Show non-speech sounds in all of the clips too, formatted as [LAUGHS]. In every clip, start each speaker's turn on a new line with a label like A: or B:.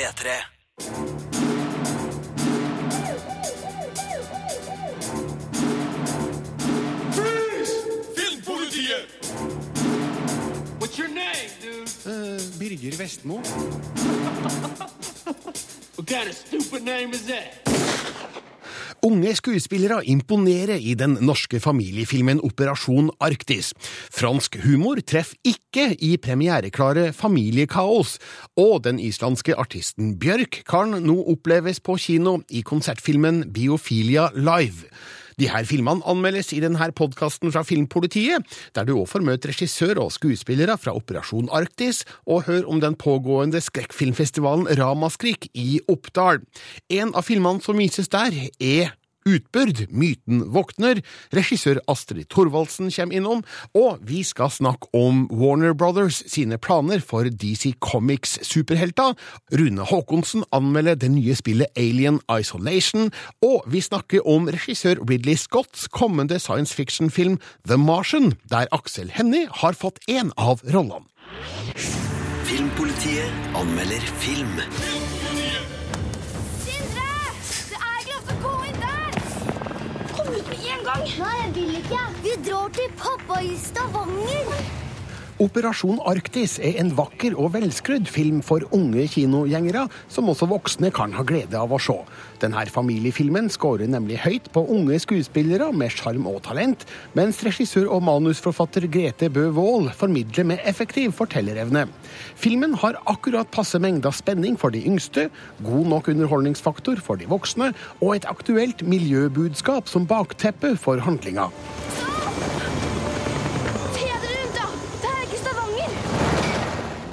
A: P3.
B: Filmpolitiet!
C: What's your name, dude?
D: Birger Vestmo. [LAUGHS]
C: What kind of stupid name is that?
D: Unge skuespillere imponerer i den norske familiefilmen Operasjon Arktis. Fransk humor treffer ikke i premiereklare familiekaos, og den islandske artisten Bjørk kan nå oppleves på kino i konsertfilmen Biofilia Live. De her filmene anmeldes i denne podkasten fra Filmpolitiet, der du òg får møte regissør og skuespillere fra Operasjon Arktis, og hør om den pågående skrekkfilmfestivalen Ramaskrik i Oppdal. En av filmene som vises der, er Utbyrd, myten våkner, regissør Astrid Thorvaldsen kommer innom, og vi skal snakke om Warner Brothers sine planer for DC Comics superhelter. Rune Haakonsen anmelder det nye spillet Alien Isolation, og vi snakker om regissør Ridley Scotts kommende science fiction-film The Martian, der Aksel Hennie har fått én av rollene.
A: Filmpolitiet anmelder film.
E: Gang! Nei, jeg vil ikke. Vi drar til pappa i Stavanger.
D: Operasjon Arktis er en vakker og velskrudd film for unge kinogjengere, som også voksne kan ha glede av å se. Denne familiefilmen scorer nemlig høyt på unge skuespillere med sjarm og talent, mens regissør og manusforfatter Grete Bø Wold formidler med effektiv fortellerevne. Filmen har akkurat passe mengder spenning for de yngste, god nok underholdningsfaktor for de voksne, og et aktuelt miljøbudskap som bakteppe for handlinga
E: dere rundt, da! Det er ikke Stavanger.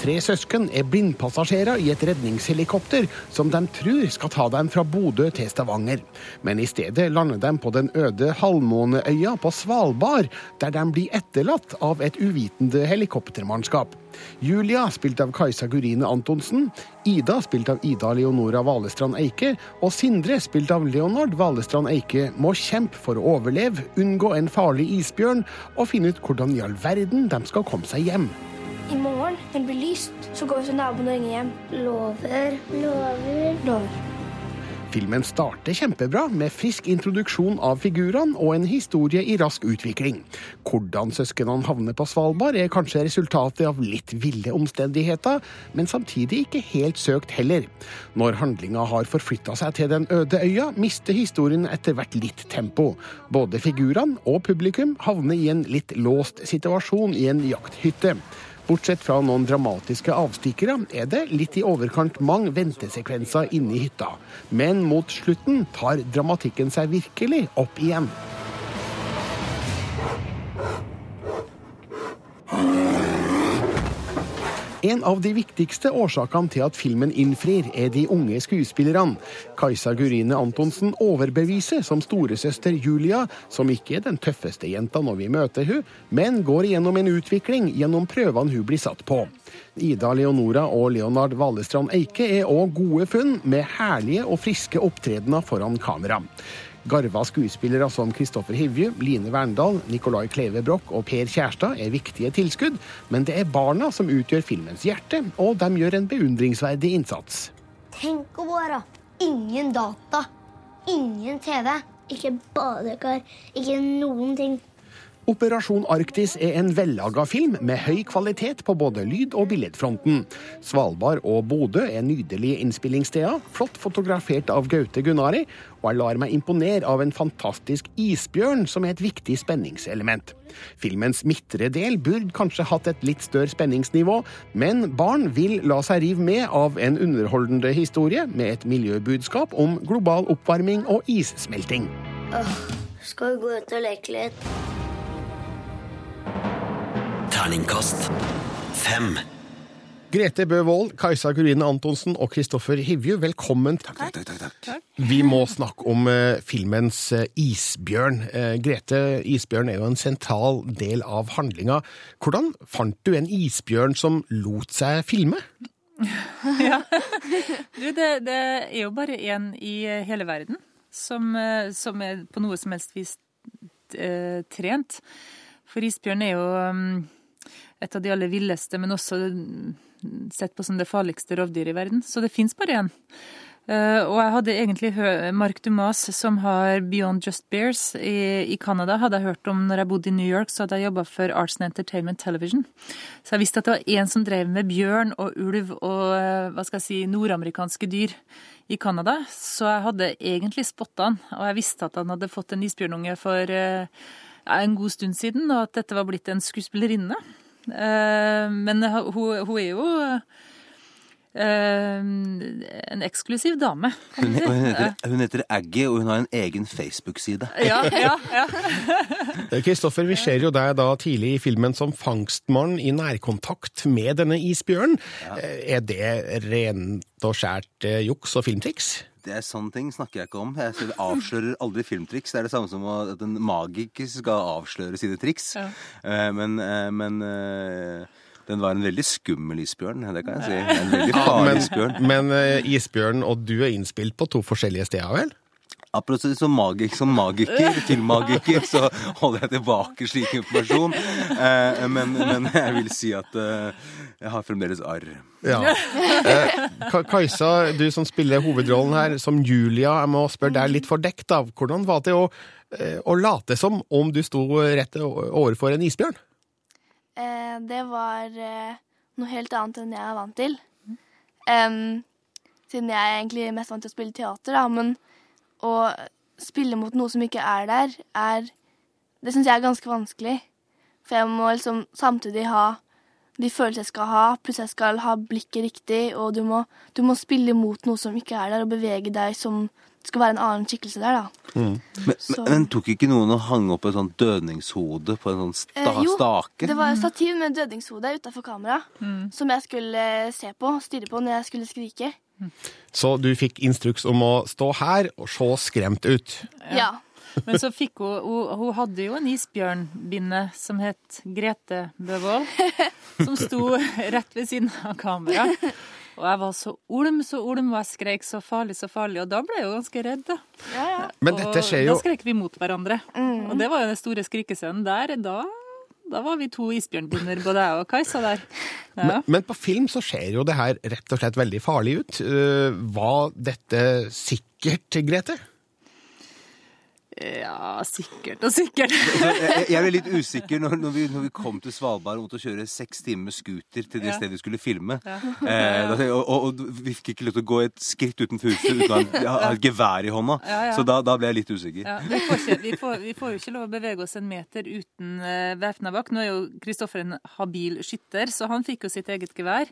D: Tre søsken er blindpassasjerer i et redningshelikopter som de tror skal ta dem fra Bodø til Stavanger. Men i stedet lander de på den øde halvmåneøya på Svalbard, der de blir etterlatt av et uvitende helikoptermannskap. Julia, spilt av Kajsa Gurine Antonsen, Ida, spilt av Ida Leonora Valestrand Eike, og Sindre, spilt av Leonard Valestrand Eike, må kjempe for å overleve, unngå en farlig isbjørn og finne ut hvordan i all verden de skal komme seg hjem.
E: I morgen, når det blir lyst, så går vi til naboen og ringer hjem. Lover. Lover. Lover.
D: Filmen starter kjempebra, med frisk introduksjon av figurene og en historie i rask utvikling. Hvordan søsknene havner på Svalbard, er kanskje resultatet av litt ville omstendigheter, men samtidig ikke helt søkt heller. Når handlinga har forflytta seg til den øde øya, mister historien etter hvert litt tempo. Både figurene og publikum havner i en litt låst situasjon i en jakthytte. Bortsett fra noen dramatiske avstikkere er det litt i overkant mange ventesekvenser inne i hytta. Men mot slutten tar dramatikken seg virkelig opp igjen. En av de viktigste årsakene til at filmen innfrir, er de unge skuespillerne. Kajsa Gurine Antonsen overbeviser som storesøster Julia, som ikke er den tøffeste jenta når vi møter hun, men går gjennom en utvikling gjennom prøvene hun blir satt på. Ida Leonora og Leonard Valestrand Eike er òg gode funn, med herlige og friske opptredener foran kamera. Garva skuespillere som Kristoffer Hivju, Line Verndal, Nicolai Kleve Broch og Per Kjærstad er viktige tilskudd, men det er barna som utgjør filmens hjerte, og de gjør en beundringsverdig innsats.
E: Tenk å bare ingen data, ingen TV, ikke badekar, ikke noen ting.
D: Operasjon Arktis er en vellaga film med høy kvalitet på både lyd- og billedfronten. Svalbard og Bodø er nydelige innspillingssteder, flott fotografert av Gaute Gunnari, og jeg lar meg imponere av en fantastisk isbjørn som er et viktig spenningselement. Filmens midtre del burde kanskje hatt et litt større spenningsnivå, men barn vil la seg rive med av en underholdende historie med et miljøbudskap om global oppvarming og issmelting.
E: Åh, Skal vi gå ut og leke litt?
A: Terningkast fem.
D: Grete Bø Wold, Kajsa Kurine Antonsen og Kristoffer Hivju, velkommen. Takk, takk, takk, takk. Vi må snakke om eh, filmens eh, isbjørn. Eh, Grete, isbjørn er jo en sentral del av handlinga. Hvordan fant du en isbjørn som lot seg filme? [LAUGHS]
F: Du, det, det er jo bare én i hele verden som, eh, som er på noe som helst vis eh, trent. For isbjørn er jo mm, et av de aller villeste, men også sett på som det farligste rovdyret i verden. Så det fins bare én. Uh, og jeg hadde egentlig Mark Dumas, som har Beyond Just Bears i, i Canada, hadde jeg hørt om når jeg bodde i New York, så hadde jeg jobba for Arts and Entertainment Television. Så jeg visste at det var én som drev med bjørn og ulv og uh, hva skal jeg si, nordamerikanske dyr i Canada. Så jeg hadde egentlig spotta han, og jeg visste at han hadde fått en isbjørnunge for uh, en god stund siden, og at dette var blitt en skuespillerinne. Eh, men hun, hun er jo en eksklusiv dame.
G: Hun, hun, heter, hun heter Aggie, og hun har en egen Facebook-side.
F: Ja, ja, ja. [LAUGHS]
D: Eh, Kristoffer, vi ser jo deg da tidlig i filmen som fangstmann i nærkontakt med denne isbjørnen. Ja. Er det rent og skjært eh, juks og filmtriks?
G: Det er sånne ting snakker jeg ikke om. Jeg avslører aldri filmtriks. Det er det samme som at en magiker skal avsløre sine triks.
F: Ja.
G: Eh, Men, eh, men eh, den var en veldig skummel isbjørn, det kan jeg si. En veldig farlig
D: Men,
G: isbjørn.
D: men eh, isbjørn og du er innspilt på to forskjellige steder, vel?
G: Apropos som, magik, som magiker, filmmagiker, så holder jeg tilbake slik informasjon. Eh, men, men jeg vil si at eh, jeg har fremdeles arr.
D: Ja. Eh, Kajsa, du som spiller hovedrollen her, som Julia, jeg må spørre deg litt fordekt av. Hvordan var det å, eh, å late som om du sto rett overfor en isbjørn?
H: Eh, det var eh, noe helt annet enn jeg er vant til. Em, siden jeg er egentlig mest vant til å spille teater, da, men å spille mot noe som ikke er der, er Det syns jeg er ganske vanskelig. For jeg må liksom samtidig ha de følelsene jeg skal ha, pluss jeg skal ha blikket riktig, og du må, du må spille mot noe som ikke er der, og bevege deg som det skal være en annen skikkelse der, da.
G: Men, men, men tok ikke noen og hang opp et sånt dødningshode på en sånn sta,
H: Eh, jo,
G: stake?
H: Det var et stativ med dødningshode utafor kamera som jeg skulle eh, se på, stirre på når jeg skulle skrike.
D: Så du fikk instruks om å stå her og se skremt ut.
H: Ja.
F: Men så fikk hun, hun Hun hadde jo en isbjørnbinne som het Grete Bøvold, [LAUGHS] som sto rett ved siden av kamera. Og jeg var så olm, så olm, og jeg skrek så farlig, så farlig. Og da ble jeg jo ganske redd, da.
H: ja, ja.
D: Men dette skjer
F: Og da skrek vi mot hverandre. Og det var jo den store skrikescenen der. Da, da var vi to isbjørnbinner, både jeg og Kajsa der. Ja.
D: men, men på film så ser jo det her rett og slett veldig farlig ut. Uh, Var dette sikkert, Grete?
F: Ja, sikkert og sikkert. [LAUGHS]
G: Jeg, jeg ble litt usikker når, når, vi, når vi kom til Svalbard og måtte kjøre seks timer med scooter til det
F: Ja.
G: stedet vi skulle filme. Eh, og, og, og vi fikk ikke lov til å gå et skritt utenfor huset uten å [LAUGHS] ha, et gevær i hånda.
F: Ja, ja.
G: Så da, da ble jeg litt usikker.
F: Ja, vi, får ikke, vi, får, vi får jo ikke lov å bevege oss en meter uten uh, væpna bak. Nå er jo Kristoffer en habil skytter, så han fikk jo sitt eget gevær.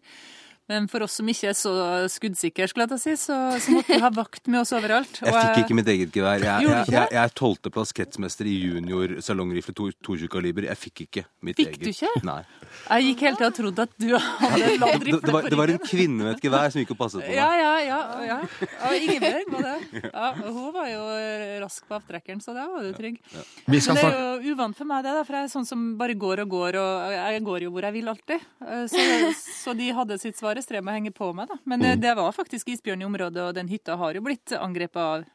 F: Men for oss som ikke er så skuddsikre, skulle jeg ta si, så, så måtte vi ha vakt med oss overalt.
G: Jeg fikk ikke mitt eget gevær. Jeg, jeg, jeg, jeg er tolvteplass kretsmester i junior salongrifle 22 kaliber. Jeg fikk ikke mitt
F: Fikk
G: eget.
F: du ikke?
G: Nei.
F: Jeg gikk hele tida og trodde at du hadde
G: Det,
F: landrifle
G: det, var, det var en kvinne med et gevær som gikk og passet på meg.
F: Ja, ja, ja. ja. ja Ingebjørg var det. Ja, hun var jo rask på avtrekkeren, så der var du trygg.
D: Ja.
F: Men det er jo uvant for meg, det, da, for jeg er sånn som bare går og går, og jeg går jo hvor jeg vil alltid. Eh, Så, så de hadde sitt svare strev med å henge på meg, da. Men mm. det var faktisk isbjørn i området, og den hytta har jo blitt angrepet av,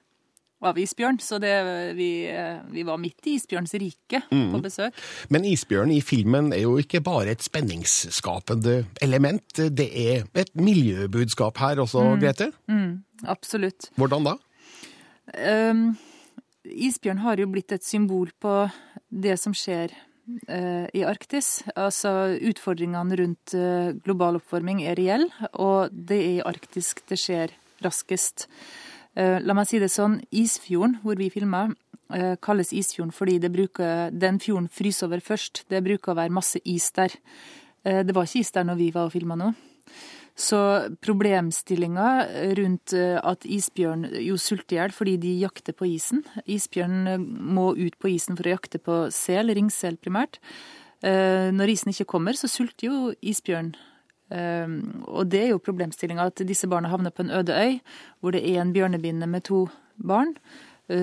F: av isbjørn. Så det, vi, eh, vi var midt i isbjørns rike på besøk.
D: Men isbjørn i filmen er jo ikke bare et spenningsskapende element. Det er et miljøbudskap her også, Grete.
F: Absolutt.
D: Hvordan da?
F: Um, isbjørn har jo blitt et symbol på det som skjer eh, i Arktis. Altså utfordringene rundt eh, global oppvarming er reell, og det er i Arktis det skjer raskest. Eh, la meg si det sånn, Isfjorden, hvor vi filmer, eh, kalles Isfjorden fordi bruker, den fjorden fryser over først. Det bruker å være masse is der. Eh, det var ikke is der når vi var og filma nå. Så problemstillinga rundt eh, at isbjørn jo sulter i hjel fordi de jakter på isen Isbjørn eh, må ut på isen for å jakte på sel, ringsel primært. Eh, Når isen ikke kommer, så sulter jo isbjørn. Og det er jo problemstillinga at disse barna havner på en øde øy hvor det er en bjørnebinne med to barn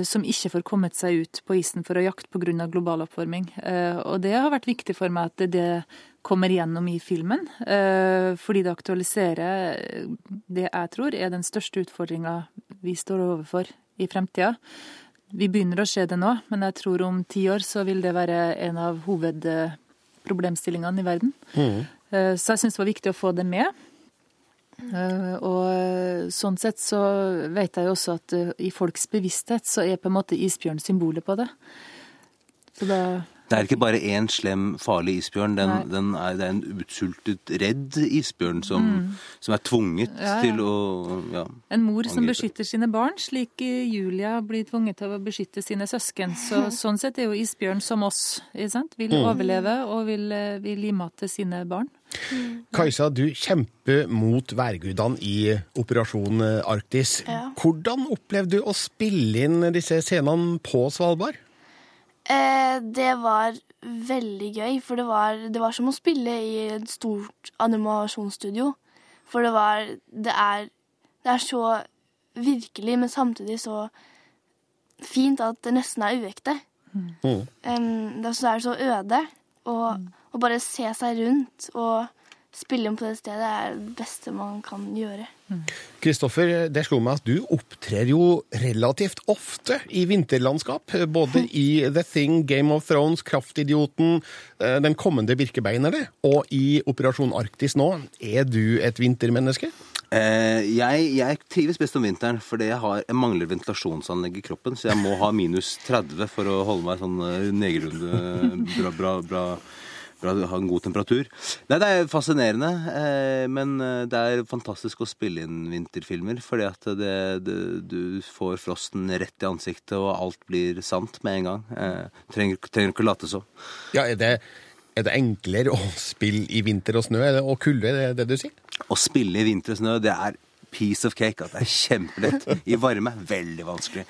F: som ikke får kommet seg ut på isen for å jakte pga. global oppvarming. Eh, Og det har vært viktig for meg at det kommer gjennom i filmen, eh, fordi det aktualiserer eh, det jeg tror er den største utfordringa vi står overfor i fremtida. Vi begynner å se det nå, men jeg tror om ti år så vil det være en av hovedproblemstillingene i verden. Mm. Så jeg syns det var viktig å få det med. Eh, Og eh, sånn sett så vet jeg jo også at eh, i folks bevissthet så er på en måte isbjørn symbolet på det. Så da
G: Det er ikke bare én slem, farlig isbjørn. Den, den er, det er en utsultet, redd isbjørn som, som er tvunget
F: Mm. Ja, ja.
G: til å ja.
F: En mor som beskytter sine barn, slik Julia blir tvunget til å beskytte sine søsken. Så, sånn sett er jo isbjørn som oss. Vil overleve og vil, gi mat til sine barn.
D: Kajsa, du kjemper mot værgudene i Operasjon Arktis.
H: Ja.
D: Hvordan opplevde du å spille inn disse scenene på Svalbard?
H: Eh, det var veldig gøy, for det var, det var som å spille i et stort animasjonsstudio. For det var Det er, det er så virkelig, men samtidig så fint at det nesten er uekte.
D: Mm.
H: Um, det, er så øde. Og å bare se seg rundt og spille på det stedet er det beste man kan gjøre.
D: Kristoffer, det slo meg at du opptrer jo relativt ofte i vinterlandskap. Både [LAUGHS] i The Thing, Game of Thrones, Kraftidioten, eh, Den kommende Birkebeinerne og i Operasjon Arktis nå. Er du et vintermenneske?
G: Eh, jeg, jeg trives best om vinteren, fordi jeg, har, jeg mangler ventilasjonsanlegg i kroppen. Så jeg må ha minus 30 for å holde meg sånn eh, negerunde bra, bra, bra, ha en god temperatur. Nei, det er fascinerende, eh, men eh, det er fantastisk å spille inn vinterfilmer. Fordi at det, det, du får frosten rett i ansiktet, og alt blir sant med en gang. Eh, trenger, trenger ikke å late som.
D: Ja, er det, er det enklere å spille i vinter og snø og kulde, er det det du sier?
G: Å spille i vinter og snø, det er piece of cake. At det er kjempelett. I varme veldig vanskelig.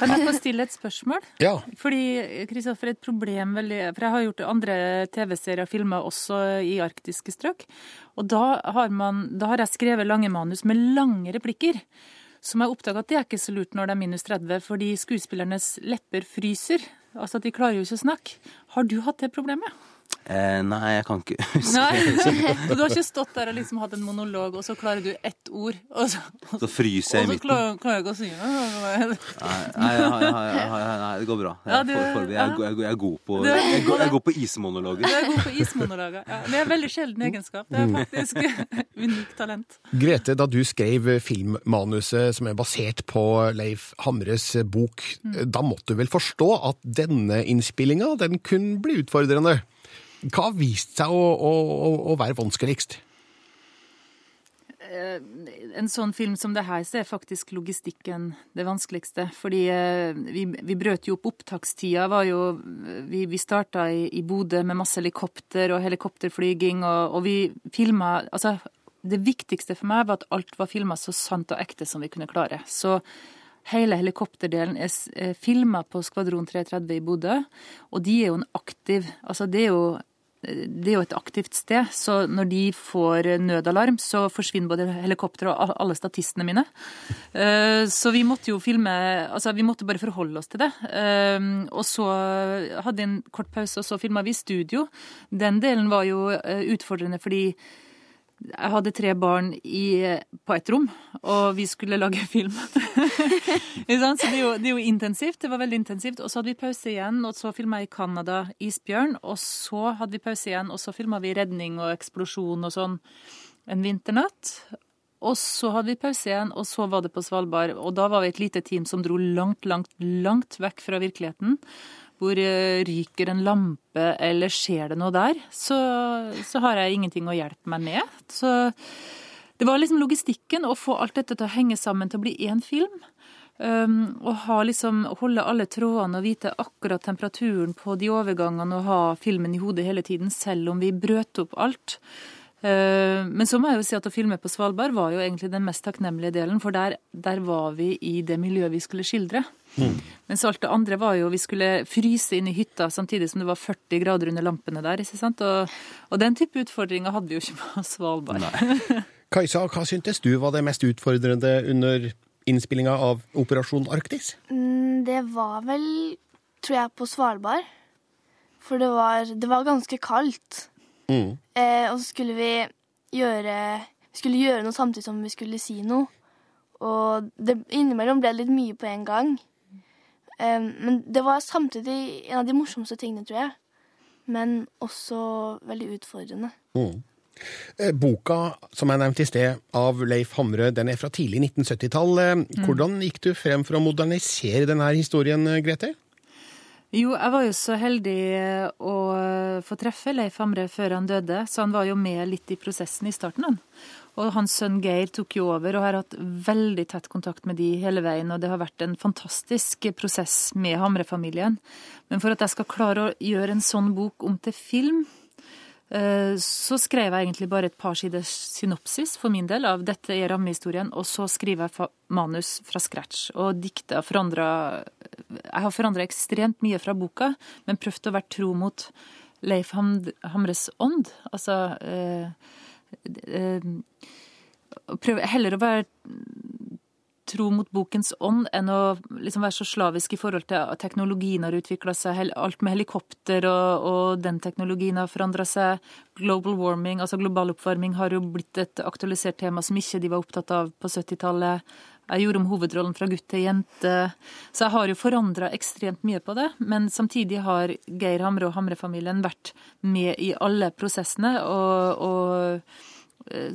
F: Kan jeg få stille et spørsmål?
D: Ja.
F: Fordi, Kristoffer, et problem veldig For jeg har gjort andre TV-serier og filmer også i arktiske strøk. Og da har, man, da har jeg skrevet lange manus med lange replikker. Som jeg oppdaga at det er ikke så lurt når det er minus 30, fordi skuespillernes lepper fryser. Altså at de klarer jo ikke å snakke. Har du hatt det problemet?
G: Eh, nei, jeg kan ikke [LAUGHS] huske
F: Nei. Så [LAUGHS] du har ikke stått der og liksom hatt en monolog, og så klarer du ett ord, og så, og
G: Så fryser jeg i
F: så
G: midten.
F: klarer, klarer jeg ikke å si
G: Nei, Nei, nei, nei, det går bra. Jeg, er god på Jeg jeg er god på ismonologer.
F: Du er god på ismonologer. Ja, det er en veldig sjelden egenskap. Det er faktisk [LAUGHS] unikt talent.
D: Grete, da du skrev filmmanuset som er basert på Leif Hamres bok, da måtte du vel forstå at denne innspillinga den kunne bli utfordrende? Hva har vist seg å, å, å, være vanskeligst?
F: En sånn film som det her, så er faktisk logistikken det vanskeligste. Fordi eh, vi, vi brøt jo opp opptakstida. Var jo, vi vi starta i, i Bodø med masse helikopter og helikopterflyging, og, og vi filma Altså, det viktigste for meg var at alt var filma så sant og ekte som vi kunne klare. Så hele helikopterdelen er filma på Skvadron 330 i Bodø, og de er jo en aktiv Altså, det er jo det er jo et aktivt sted, så når de får nødalarm, så forsvinner både helikopter og alle statistene mine. Eh, Så vi måtte jo filme Altså, vi måtte bare forholde oss til det. Eh, Og så hadde vi en kort pause, og så filma vi i studio. Den delen var jo eh, utfordrende fordi jeg hadde tre barn i, på et rom, og vi skulle lage [LAUGHS] film. Så det er, jo, det er jo intensivt. Det var veldig intensivt. Og så hadde vi pause igjen, og så filma jeg i Canada isbjørn. Og så hadde vi pause igjen, og så filma vi redning og eksplosjon og sånn en vinternatt. Og så hadde vi pause igjen, og så var det på Svalbard. Og da var vi et lite team som dro langt, langt, langt vekk fra virkeligheten. Hvor eh, ryker en lampe, eller skjer det noe der, så, så har jeg ingenting å hjelpe meg med. Så det var liksom logistikken, å få alt dette til å henge sammen til å bli én film. Um, og liksom, holde alle trådene og vite akkurat temperaturen på de overgangene og ha filmen i hodet hele tiden, selv om vi brøt opp alt. Uh, men så må jeg jo si at å filme på Svalbard var jo egentlig den mest takknemlige delen, for der, der var vi i det miljøet vi skulle skildre. Mens alt det andre var jo Vi skulle fryse inn i hytta samtidig som det var 40 grader under lampene der. ikke sant? Og, og den type utfordringer hadde vi jo ikke på [LAUGHS] Svalbard.
D: Kajsa, hva syntes du var det mest utfordrende under innspillinga av Operasjon Arktis?
H: Mm, det var vel, tror jeg, på Svalbard. For det var, det var ganske kaldt.
D: Mm.
H: Eh, og så skulle vi gjøre Vi skulle gjøre noe samtidig som vi skulle si noe. Og det, innimellom ble det litt mye på en gang. Eh, men det var samtidig en av de morsomste tingene, tror jeg. Men også veldig utfordrende.
D: Mm. Eh, Boka som jeg nevnte i sted av Leif Hamre, den er fra tidlig 1970-tall. Eh, Hvordan gikk du frem for å modernisere denne historien, eh, Grete?
F: Jo, jeg var jo så heldig å få treffe Leif Hamre før han døde, så han var jo med litt i prosessen i starten. han. Og hans sønn Geir tok jo over, og har hatt veldig tett kontakt med de hele veien. Og det har vært en fantastisk prosess med Hamre-familien. Men for at jeg skal klare å gjøre en sånn bok om til film, eh, så skrev jeg egentlig bare et par siders synopsis for min del av dette er rammehistorien, og så skriver jeg manus fra scratch. Og diktet har forandra Jeg har forandra ekstremt mye fra boka, men prøvd å være tro mot Leif Hamres ånd. Altså eh, eh, prøve heller å være tro mot bokens ånd enn å liksom være så slavisk i forhold til at teknologien har utvikla seg. Alt med helikopter og, og den teknologien har forandra seg. Global warming, altså global oppvarming, har jo blitt et aktualisert tema som ikke de var opptatt av på 70-tallet. Jeg gjorde om hovedrollen fra gutt til jente. Så jeg har jo forandra ekstremt mye på det. Men samtidig har Geir Hamre og Hamre-familien vært med i alle prosessene. og, og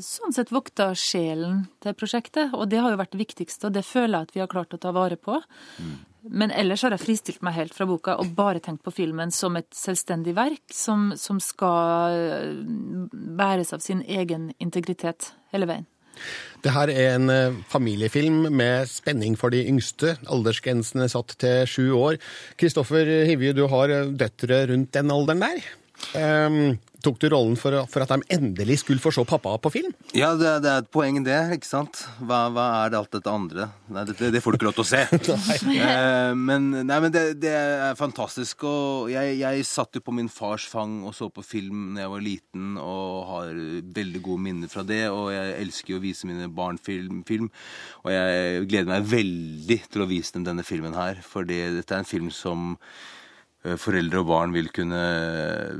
F: sånn sett vokta sjelen til prosjektet, og det har jo vært det viktigste, og det føler jeg at vi har klart å ta vare på. Men ellers har jeg fristilt meg helt fra boka og bare tenkt på filmen som et selvstendig verk som, som skal eh, bæres av sin egen integritet hele veien.
D: Det her er en eh, familiefilm med spenning for de yngste. Aldersgrensen er satt til sju år. Kristoffer Hivju, du har eh, døtre rundt den alderen der. Ehm, tok du rollen for, for at de endelig skulle få se pappa på film?
G: Ja, det, det er et poeng det, ikke sant? Hva, hva er det alt dette andre? Nei, det, det får du ikke lov til å se. [LAUGHS] eh, men nei, men det, det er fantastisk. Og jeg, jeg satt jo på min fars fang og så på film da jeg var liten, og har veldig gode minner fra det. Og jeg elsker jo å vise mine barn film, film. Og jeg gleder meg veldig til å vise dem denne filmen her, for dette er en film som Foreldre og barn vil kunne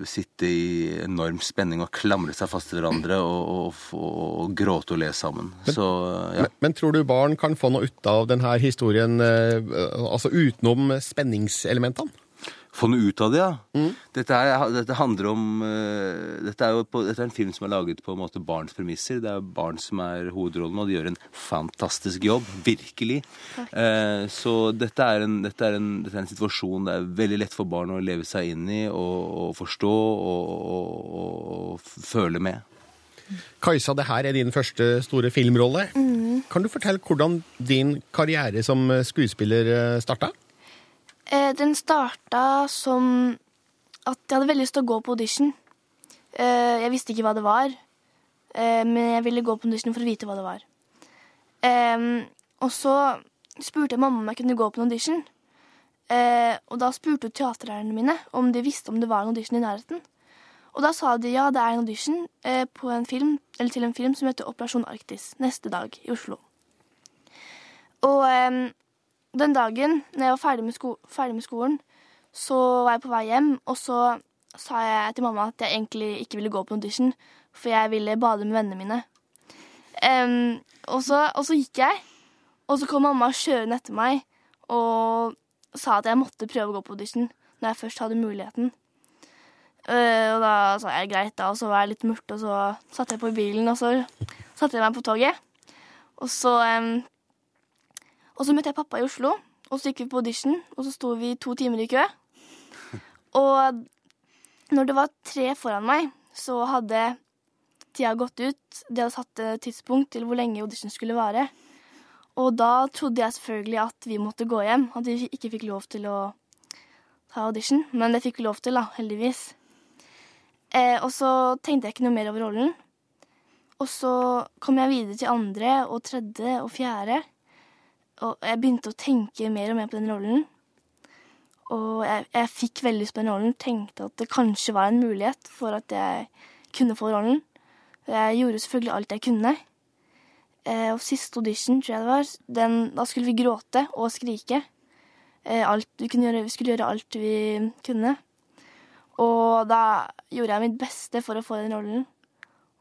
G: sitte i enorm spenning og klamre seg fast til hverandre og, og, og, gråte og le sammen. Så ja.
D: Men, men tror du barn kan få noe ut av denne historien, eh, altså utenom spenningselementene?
G: Få noe ut av det, ja. Dette, er, dette handler om uh, dette, er jo på, dette er en film som er laget på en måte barns premisser. Det er barn som er hovedrollen, og de gjør en fantastisk jobb. Virkelig. Uh, så dette er, en, dette, er en, dette er en situasjon det er veldig lett for barn å leve seg inn i og, og forstå og, og, og føle med.
D: Kajsa, det her er din første store filmrolle. Kan du fortelle hvordan din karriere som skuespiller starta?
H: Eh, den starta som at jeg hadde veldig lyst til å gå på audition. Eh, jeg visste ikke hva det var, eh, men jeg ville gå på audition for å vite hva det var. Og så spurte jeg mamma om jeg kunne gå på en audition. Eh, og da spurte teaterlærerne mine om de visste om det var en audition i nærheten. Og da sa de ja, det er en audition eh, på en film, eller til en film som heter Operasjon Arktis, neste dag i Oslo. Og den dagen når jeg var ferdig med, sko ferdig med skolen, så var jeg på vei hjem, og så sa jeg til mamma at jeg egentlig ikke ville gå på audition, for jeg ville bade med vennene mine. Um, og, så, og så gikk jeg, og så kom mamma kjørende etter meg og sa at jeg måtte prøve å gå på audition når jeg først hadde muligheten. Uh, og da sa jeg greit, da, og så var jeg litt murt, og så satte jeg på bilen, og så satte jeg meg på toget. Og så em, og så møtte jeg pappa i Oslo, og så gikk vi på audition, og så sto vi to timer i kø. [LAUGHS] Og når det var tre foran meg, så hadde tida gått ut. De hadde satt tidspunkt til hvor lenge audition skulle vare. Og da trodde jeg selvfølgelig at vi måtte gå hjem, at vi ikke fikk lov til å ta audition. Men det fikk vi lov til, da, heldigvis. Eh, og så tenkte jeg ikke noe mer over rollen. Og så kom jeg videre til andre og tredje og fjerde. Og jeg begynte å tenke mer og mer på den rollen. Og jeg, jeg fikk veldig lyst på den rollen. Tenkte at det kanskje var en mulighet for at jeg kunne få rollen. Jeg gjorde selvfølgelig alt jeg kunne. Eh, og siste audition, tror jeg det var, den, da skulle vi gråte og skrike. Eh, alt, vi, gjøre, vi skulle gjøre alt vi kunne. Og da gjorde jeg mitt beste for å få den rollen.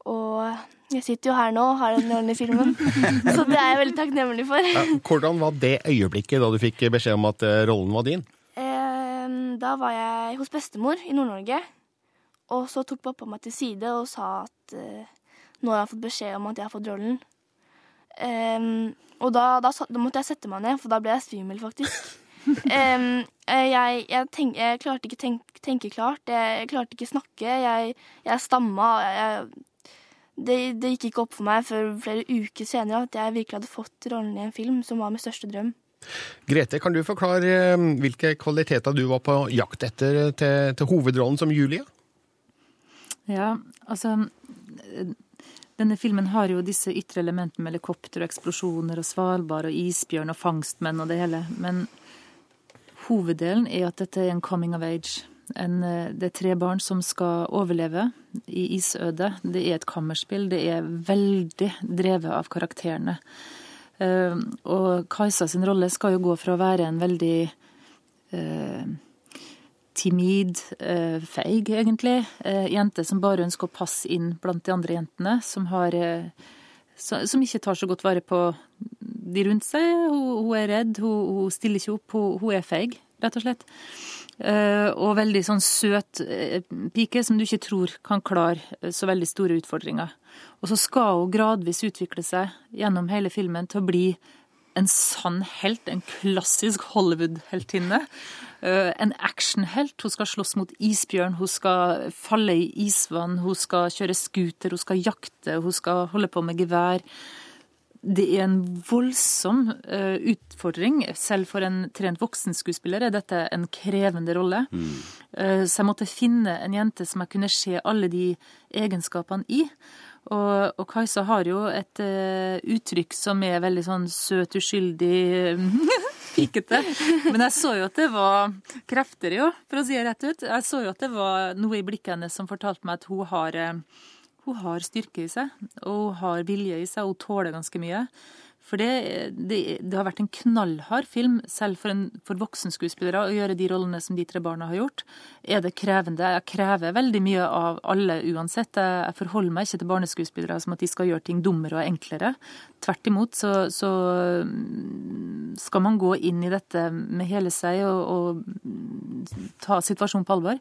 H: Og jeg sitter jo her nå og har den rollen i filmen, [LAUGHS] så det er jeg veldig takknemlig for.
D: Ja, Hvordan var det øyeblikket da du fikk beskjed om at eh, rollen var din?
H: Eh, da var jeg hos bestemor i Nord-Norge. Og så tok pappa meg til side og sa at eh, nå har jeg fått beskjed om at jeg har fått rollen. Eh, og da, da, da måtte jeg sette meg ned, for da ble jeg svimmel, faktisk. [LAUGHS] Eh, jeg, jeg, tenk, jeg klarte ikke tenk, tenke klart. Jeg, jeg klarte ikke snakke. Jeg, jeg stamma. Jeg, det, det gikk ikke opp for meg før flere uker senere at jeg virkelig hadde fått rollen i en film som var min største drøm.
D: Grete, kan du forklare eh, hvilke kvaliteter du var på jakt etter eh, til, til hovedrollen som Julie?
F: Ja, altså Denne filmen har jo disse ytre elementene med helikopter og eksplosjoner og Svalbard og isbjørn og fangstmenn og det hele. Men hoveddelen er at dette er en coming of age. En, eh, det er tre barn som skal overleve i isødet. Det er et kammerspill. Det er veldig drevet av karakterene. Eh, Og Kajsa sin rolle skal jo gå fra å være en veldig eh, timid, eh, feig, egentlig. Eh, jente som bare ønsker å passe inn blant de andre jentene, som, har, eh, så, som ikke tar så godt vare på de rundt seg. Hun, hun er redd, hun, hun stiller ikke opp, hun, hun er feig, rett og slett. Eh, og veldig sånn søt eh, pike som du ikke tror kan klare eh, så veldig store utfordringer. Og så skal hun gradvis utvikle seg gjennom hele filmen til å bli en sann helt, en klassisk Hollywood-heltinne. En actionhelt. Hun skal slåss mot isbjørn, hun skal falle i isvann, hun skal kjøre scooter, hun skal jakte, hun skal holde på med gevær. Det er en voldsom eh, utfordring. Selv for en trent voksenskuespiller er dette en krevende rolle. Mm. så jeg måtte finne en jente som jeg kunne se alle de egenskapene i. Og, og Kajsa har jo et eh, uttrykk som er veldig sånn søt, uskyldig, [LAUGHS] pikete. Men jeg så jo at det var krefter i henne, for å si det rett ut. Jeg så jo at det var noe i blikket hennes som fortalte meg at hun har, hun har styrke i seg, og hun har vilje i seg, og hun tåler ganske mye. For det, det, det har vært en knallhard film, selv for, en, for voksenskuespillere, å gjøre de rollene som de tre barna har gjort. Er det krevende? Jeg krever veldig mye av alle uansett. Jeg, jeg forholder meg ikke til barneskuespillere som at de skal gjøre ting dummere og enklere. Tvert imot så, så mm, skal man gå inn i dette med hele seg og, og ta situasjonen på alvor.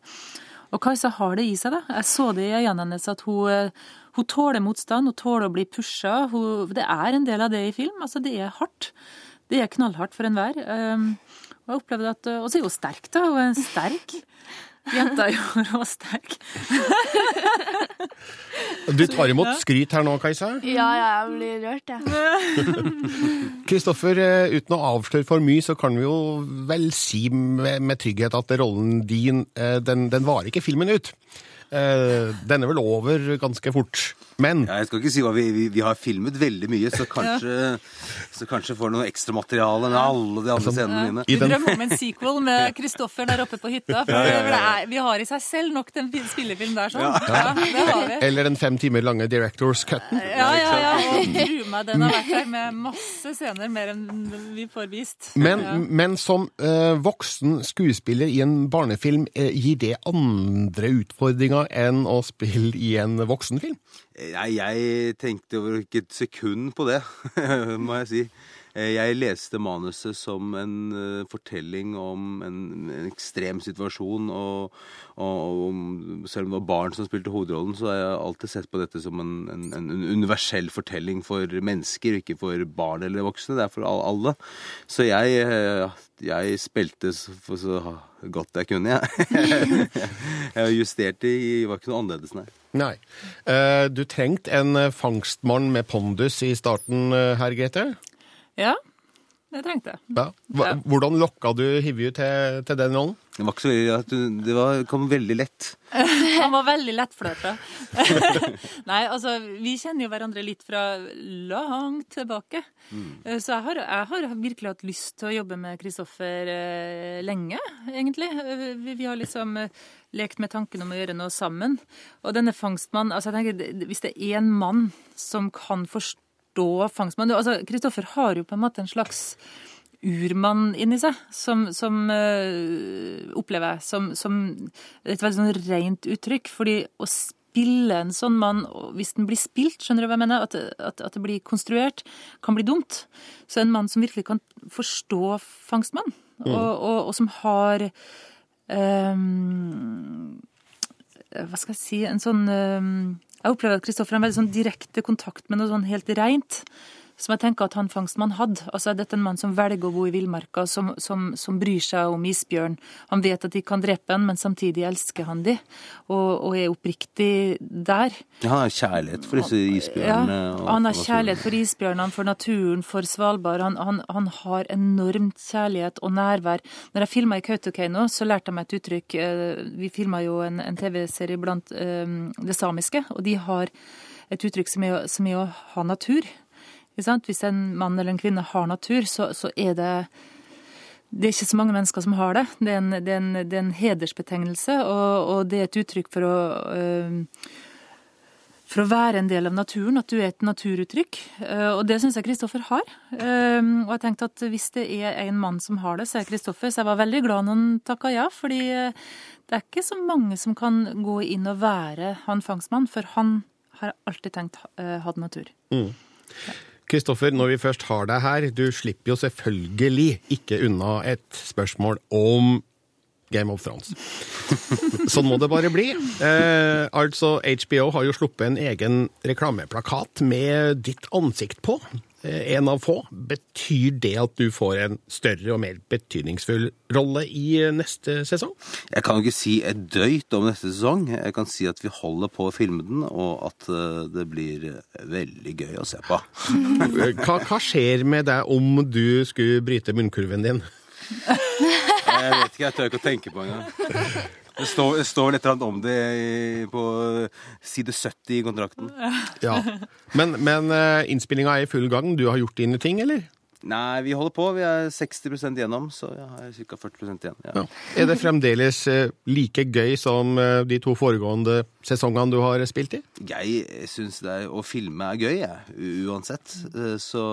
F: Og Kajsa har det i seg, da. Jeg så det i øynene hennes at hun, eh, hun tåler motstand, hun tåler å bli pusha. Hun, det er en del av det i film. Altså, det er hardt. Det er knallhardt for enhver. Um, og jeg opplevde at, og så er hun sterk, da. Hun er sterk. [LAUGHS] Jenta er jo råsterk.
D: Du tar imot skryt her nå, Kajsa.
H: Ja, ja, jeg blir rørt, jeg. [LAUGHS]
D: Kristoffer, eh, uten å avsløre for mye, så kan vi jo vel si med, med trygghet at rollen din, eh, den, den varer ikke filmen ut. Eh, Den er vel over ganske fort. Men
G: Ja, jeg skal ikke si hva vi, vi, vi har filmet veldig mye, så kanskje, så kanskje får noe ekstramateriale med alle de andre scenene mine.
F: Du drømmer om en sequel med Kristoffer der oppe på hytta. For det er, vi har i seg selv nok den spillefilm der, sånn. Ja, det har vi.
D: eller den fem timer lange Directors Cutten.
F: Ja, ja, ja. Og tro meg, den har vært der med masse scener, mer enn vi får vist.
D: Men,
F: ja.
D: men som eh, voksen skuespiller i en barnefilm, eh, gir det andre utfordringer enn å spille i en voksenfilm?
G: Nei, jeg tenkte over ikke et sekund på det, [LAUGHS] må jeg si. Eh, Jeg leste manuset som en eh, fortelling om en, en ekstrem situasjon. Og, og, og selv om det var barn som spilte hovedrollen, så har jeg alltid sett på dette som en, en, en universell fortelling for mennesker, ikke for barn eller voksne. Det er for alle. Så jeg, eh, jeg spilte så godt jeg kunne, jeg. [LAUGHS] Jeg justerte i var ikke noe annerledes, nei.
D: Nei. Eh, Du trengte en eh, fangstmann med pondus i starten eh, her, Grete.
F: ja, det trengte jeg.
D: Ja. Hva- Hvordan lokka du Hivju til, til den rollen?
G: Det var ikke så veldig, at du- det var, kom veldig lett. [LAUGHS]
F: Han var veldig lettflørta. [LAUGHS] Nei, altså, vi kjenner jo hverandre litt fra langt tilbake. Mm. Så jeg har, jeg har virkelig hatt lyst til å jobbe med Kristoffer eh, lenge, egentlig. Eh, Vi, vi har liksom eh, lekt med tanken om å gjøre noe sammen. Og denne fangstmannen altså jeg tenker, Hvis det er en mann som kan forstå fangstmann altså Kristoffer har jo på en måte en slags urmann inni seg, som, som øh, opplever jeg som, som et veldig sånn rent uttrykk. Fordi å spille en sånn mann, hvis den blir spilt, skjønner du hva jeg mener, at, at, at det blir konstruert, kan bli dumt. Så en mann som virkelig kan forstå fangstmann, og, og, og som har øhm, hva skal jeg si, en sånn øhm, Jeg opplever at Kristoffer har en veldig sånn direkte kontakt med noe sånn helt reint som jeg tenker at han fangstmann hadde. Altså, Dette er en mann som velger å bo i villmarka, som, som, som, bryr seg om isbjørn. Han vet at de kan drepe han, men samtidig elsker han de, og, og er oppriktig der.
G: Ja, han har kjærlighet for disse isbjørnene.
F: Ja, han har kjærlighet for isbjørnene, for naturen, for Svalbard. Han, han, han har enormt kjærlighet og nærvær. Når jeg filma i Kautokeino, så lærte jeg meg et uttrykk. Eh, vi filma jo en, en TV-serie blant um, det samiske, og de har et uttrykk som er, som er å ha natur. Hvis en mann eller en kvinne har natur, så, så, er det det er ikke så mange mennesker som har det. Det er en, det er en, det er en hedersbetegnelse, og, og, det er et uttrykk for å øh, for å være en del av naturen, at du er et naturuttrykk. Og det syns jeg Kristoffer har. Og jeg tenkte at hvis det er en mann som har det, så er Kristoffer. Så jeg var veldig glad når han takka ja, fordi det er ikke så mange som kan gå inn og være han fangstmann, for han har alltid tenkt hatt natur. Mm.
D: Kristoffer, når vi først har deg her, du slipper jo selvfølgelig ikke unna et spørsmål om Game of Thrones. [LAUGHS] sånn må det bare bli. Eh, altså, HBO har jo sluppet en egen reklameplakat med ditt ansikt på. Eh, en av få. Betyr det at du får en større og mer betydningsfull rolle i eh, neste sesong?
G: Jeg kan jo ikke si et døyt om neste sesong. Jeg kan si at vi holder på å filme den, og at eh, det blir veldig gøy å se på.
D: hva, hva skjer med deg om du skulle bryte munnkurven din?
G: Jeg vet ikke, jeg tør ikke å tenke på engang. Det står, det står litt om det på side 70 i kontrakten.
D: Ja. Men, men eh, innspillinga er i full gang. Du har gjort dine ting, eller?
G: Nei, vi holder på. Vi er 60% gjennom, så jeg har ca. 40 igjen. Ja. Ja.
D: Er det fremdeles eh, like gøy som eh, de to foregående sesongene du har spilt i?
G: Jeg syns å filme er gøy, jeg. Uansett. Så,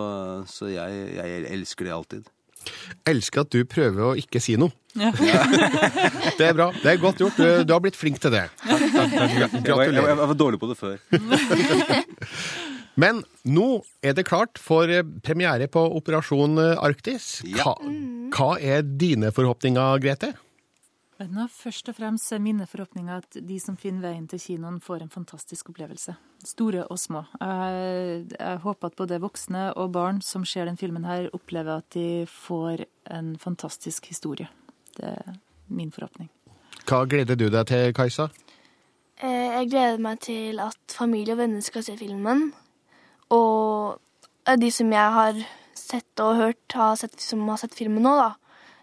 G: så jeg, jeg elsker det alltid.
D: Elsker at du prøver å ikke si noe. [LAUGHS] Ja. det er bra. Det er godt gjort. Du, du har blitt flink til det.
G: Gratulerer. Jeg, jeg var dårlig på det før. [LAUGHS]
D: Men nå er det klart for premiere på Operasjon Arktis. Hva, hva er dine forhåpninger, Grete?
F: Nå, først og fremst er mine forhåpninger at de som finner veien til kinoen, får en fantastisk opplevelse. Store og små. Jeg, jeg, håper at både voksne og barn som ser den filmen her, opplever at de får en fantastisk historie. Det er min forhåpning.
D: Hva gleder du deg til, Kajsa?
H: Eh, jeg gleder meg til at familie og venner skal se filmen. Og de som jeg har sett og hørt, har sett, som har sett filmen nå, da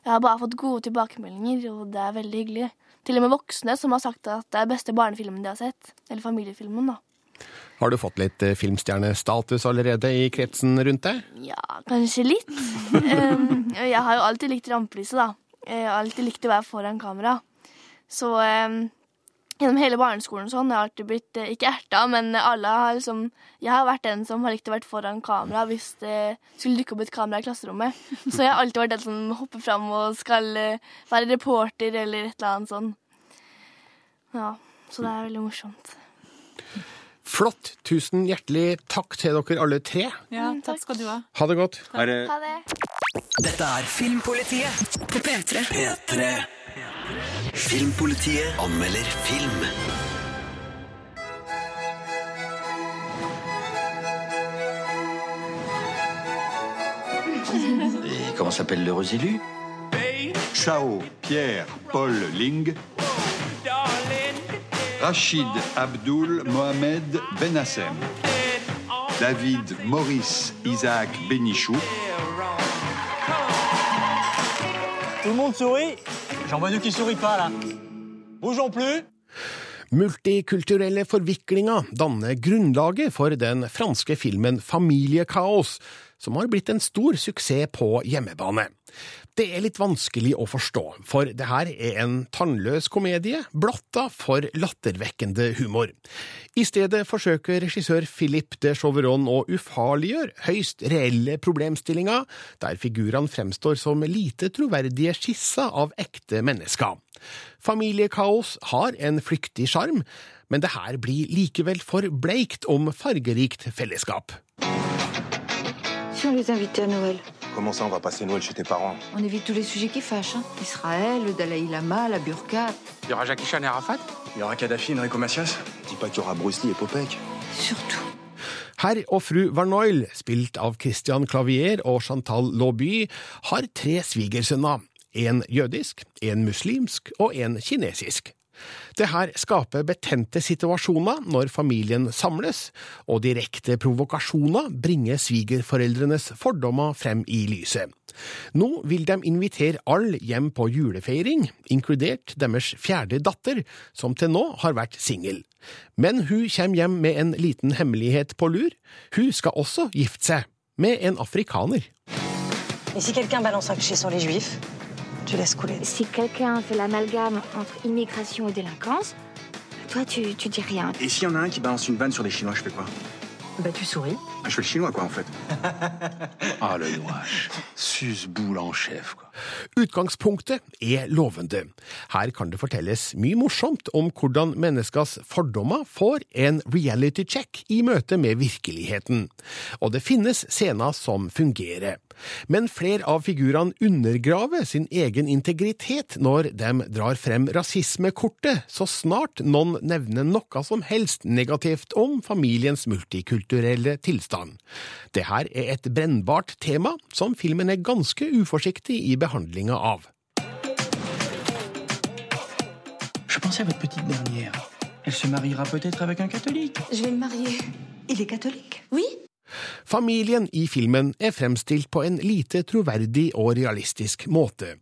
H: jeg har bare fått gode tilbakemeldinger, og det er veldig hyggelig. Til og med voksne som har sagt at det er beste barnefilmen de har sett. Eller familiefilmen, da.
D: Har du fått litt eh, filmstjernestatus allerede i kretsen rundt deg?
H: Ja, kanskje litt. [LAUGHS] jeg har jo alltid likt rampelyset, da. Jeg har alltid likt å være foran kamera. Så gjennom hele barneskolen og sånn. Jeg har alltid blitt, eh, ikke erta, men alle har liksom Jeg har vært den som har likt å være foran kamera hvis det skulle dukke opp et kamera i klasserommet. Så jeg har alltid vært den som hopper fram og skal eh, være reporter eller et eller annet sånn. Ja, så det er veldig morsomt.
D: Flott. Tusen hjertelig takk til dere alle tre.
F: Ja, mm, takk skal du ha.
D: Ha det godt.
H: Ha det. Ha det.
A: Dette er Filmpolitiet på P3. P3. Filmpolitiet anmelder film.
I: Et comment s'appellent l'heureux élu
B: Chao Pierre Paul Ling. Rachid Abdul Mohamed Benassem. David Maurice Isaac Benichou.
J: Tout le monde sourit J'en vois qui sourit pas, là. Bougeons plus.
D: Multikulturelle forviklinger danner grunnlaget for den franske filmen Familiekaos, som har blitt en stor suksess på hjemmebane. Det er litt vanskelig å forstå, for det her er en tannløs komedie blotta for lattervekkende humor. I stedet forsøker regissør Philippe de Chauveron å ufarliggjøre høyst reelle problemstillinger, der figurene fremstår som lite troverdige skisser av ekte mennesker. Familiekaos har en flyktig sjarm, men det her blir likevel for bleikt om fargerikt fellesskap.
K: On les invitait à Noël
L: Comment ça, on va passer Noël chez tes parents
K: On évite tous les sujets qui fâchent. Hein. Israël, le Dalai Lama, la burqa.
M: Il y aura Jackie Chan et Arafat
L: Il y aura Kadhafi, Enrico Macias pas qu'il y aura Bruce Lee et Popek.
K: Surtout.
D: Herr og fru Verneuil, spilt av Christian Clavier og Chantal Lauby, har tre svigersønner. En jødisk, en muslimsk og en kinesisk. Det her skaper betente situasjoner når familien samles, og direkte provokasjoner bringer svigerforeldrenes fordommer frem i lyset. Nå vil de invitere alle hjem på julefeiring, inkludert deres fjerde datter, som til nå har vært singel. Men hun kommer hjem med en liten hemmelighet på lur. Hun skal også gifte seg, med en afrikaner.
M: Et si quelqu'un balance un tu laisses couler.
E: Si quelqu'un fait l'amalgame entre immigration et délinquance, toi, tu, tu dis rien.
L: Et s'il y en a un qui balance une vanne sur les Chinois, je fais quoi
M: Bah tu souris.
L: Ah, Je fais le chinois, quoi, en fait. [LAUGHS] ah, le noix. Suce-boule en chef, quoi.
D: Utgangspunktet er lovende. Her kan det fortelles mye morsomt om hvordan menneskers fordommer får en reality check i møte med virkeligheten. Og det finnes scener som fungerer. Men flere av figurene undergraver sin egen integritet når de drar frem rasismekortet så snart noen nevner noe som helst negativt om familiens multikulturelle tilstand. Dette er et brennbart tema som filmen er ganske uforsiktig i behandlinga av.
N: Je pensais à votre petite dernière. Elle se mariera peut-être avec un catholique.
K: Je vais le marier. Il est catholique Oui
D: Familien i filmen er fremstilt på en lite troverdig og realistisk måte.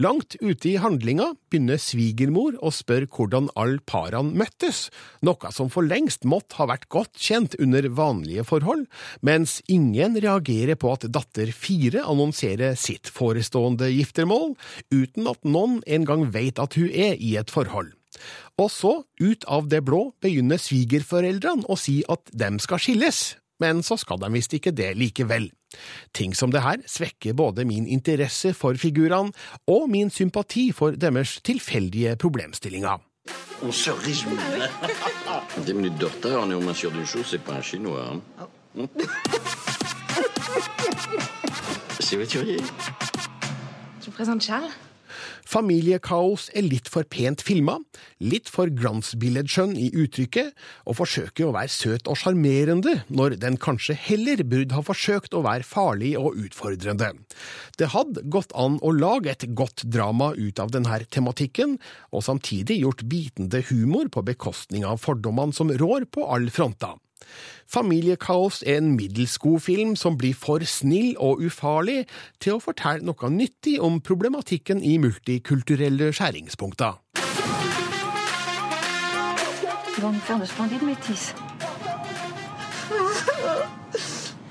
D: Langt ute i handlinga begynner svigermor å spørre hvordan alle parene møttes, noe som for lengst måtte ha vært godt kjent under vanlige forhold, mens ingen reagerer på at datter fire annonserer sitt forestående giftermål, uten at noen engang vet at hun er i et forhold. Og så, ut av det blå, begynner svigerforeldrene å si at dem skal skilles, men så skal de visst ikke det likevel. Ting som det her svekker både min interesse for figurene og min sympati for deres tilfeldige problemstillinger.
I: On se réjouit. Des minutes de retard, on est au moins sûr d'une chose, c'est pas un chinois. hein. [LAUGHS] C'est voiturier.
K: Je vous présente Charles.
D: Familiekaos er litt for pent filma, litt for glansbilledskjønn i uttrykket, og forsøker å være søt og sjarmerende når den kanskje heller burde ha forsøkt å være farlig og utfordrende. Det hadde gått an å lage et godt drama ut av denne tematikken, og samtidig gjort bitende humor på bekostning av fordommene som rår på alle fronter. Familiekaos er en middels god film som blir for snill og ufarlig til å fortelle noe nyttig om problematikken i multikulturelle skjæringspunkter.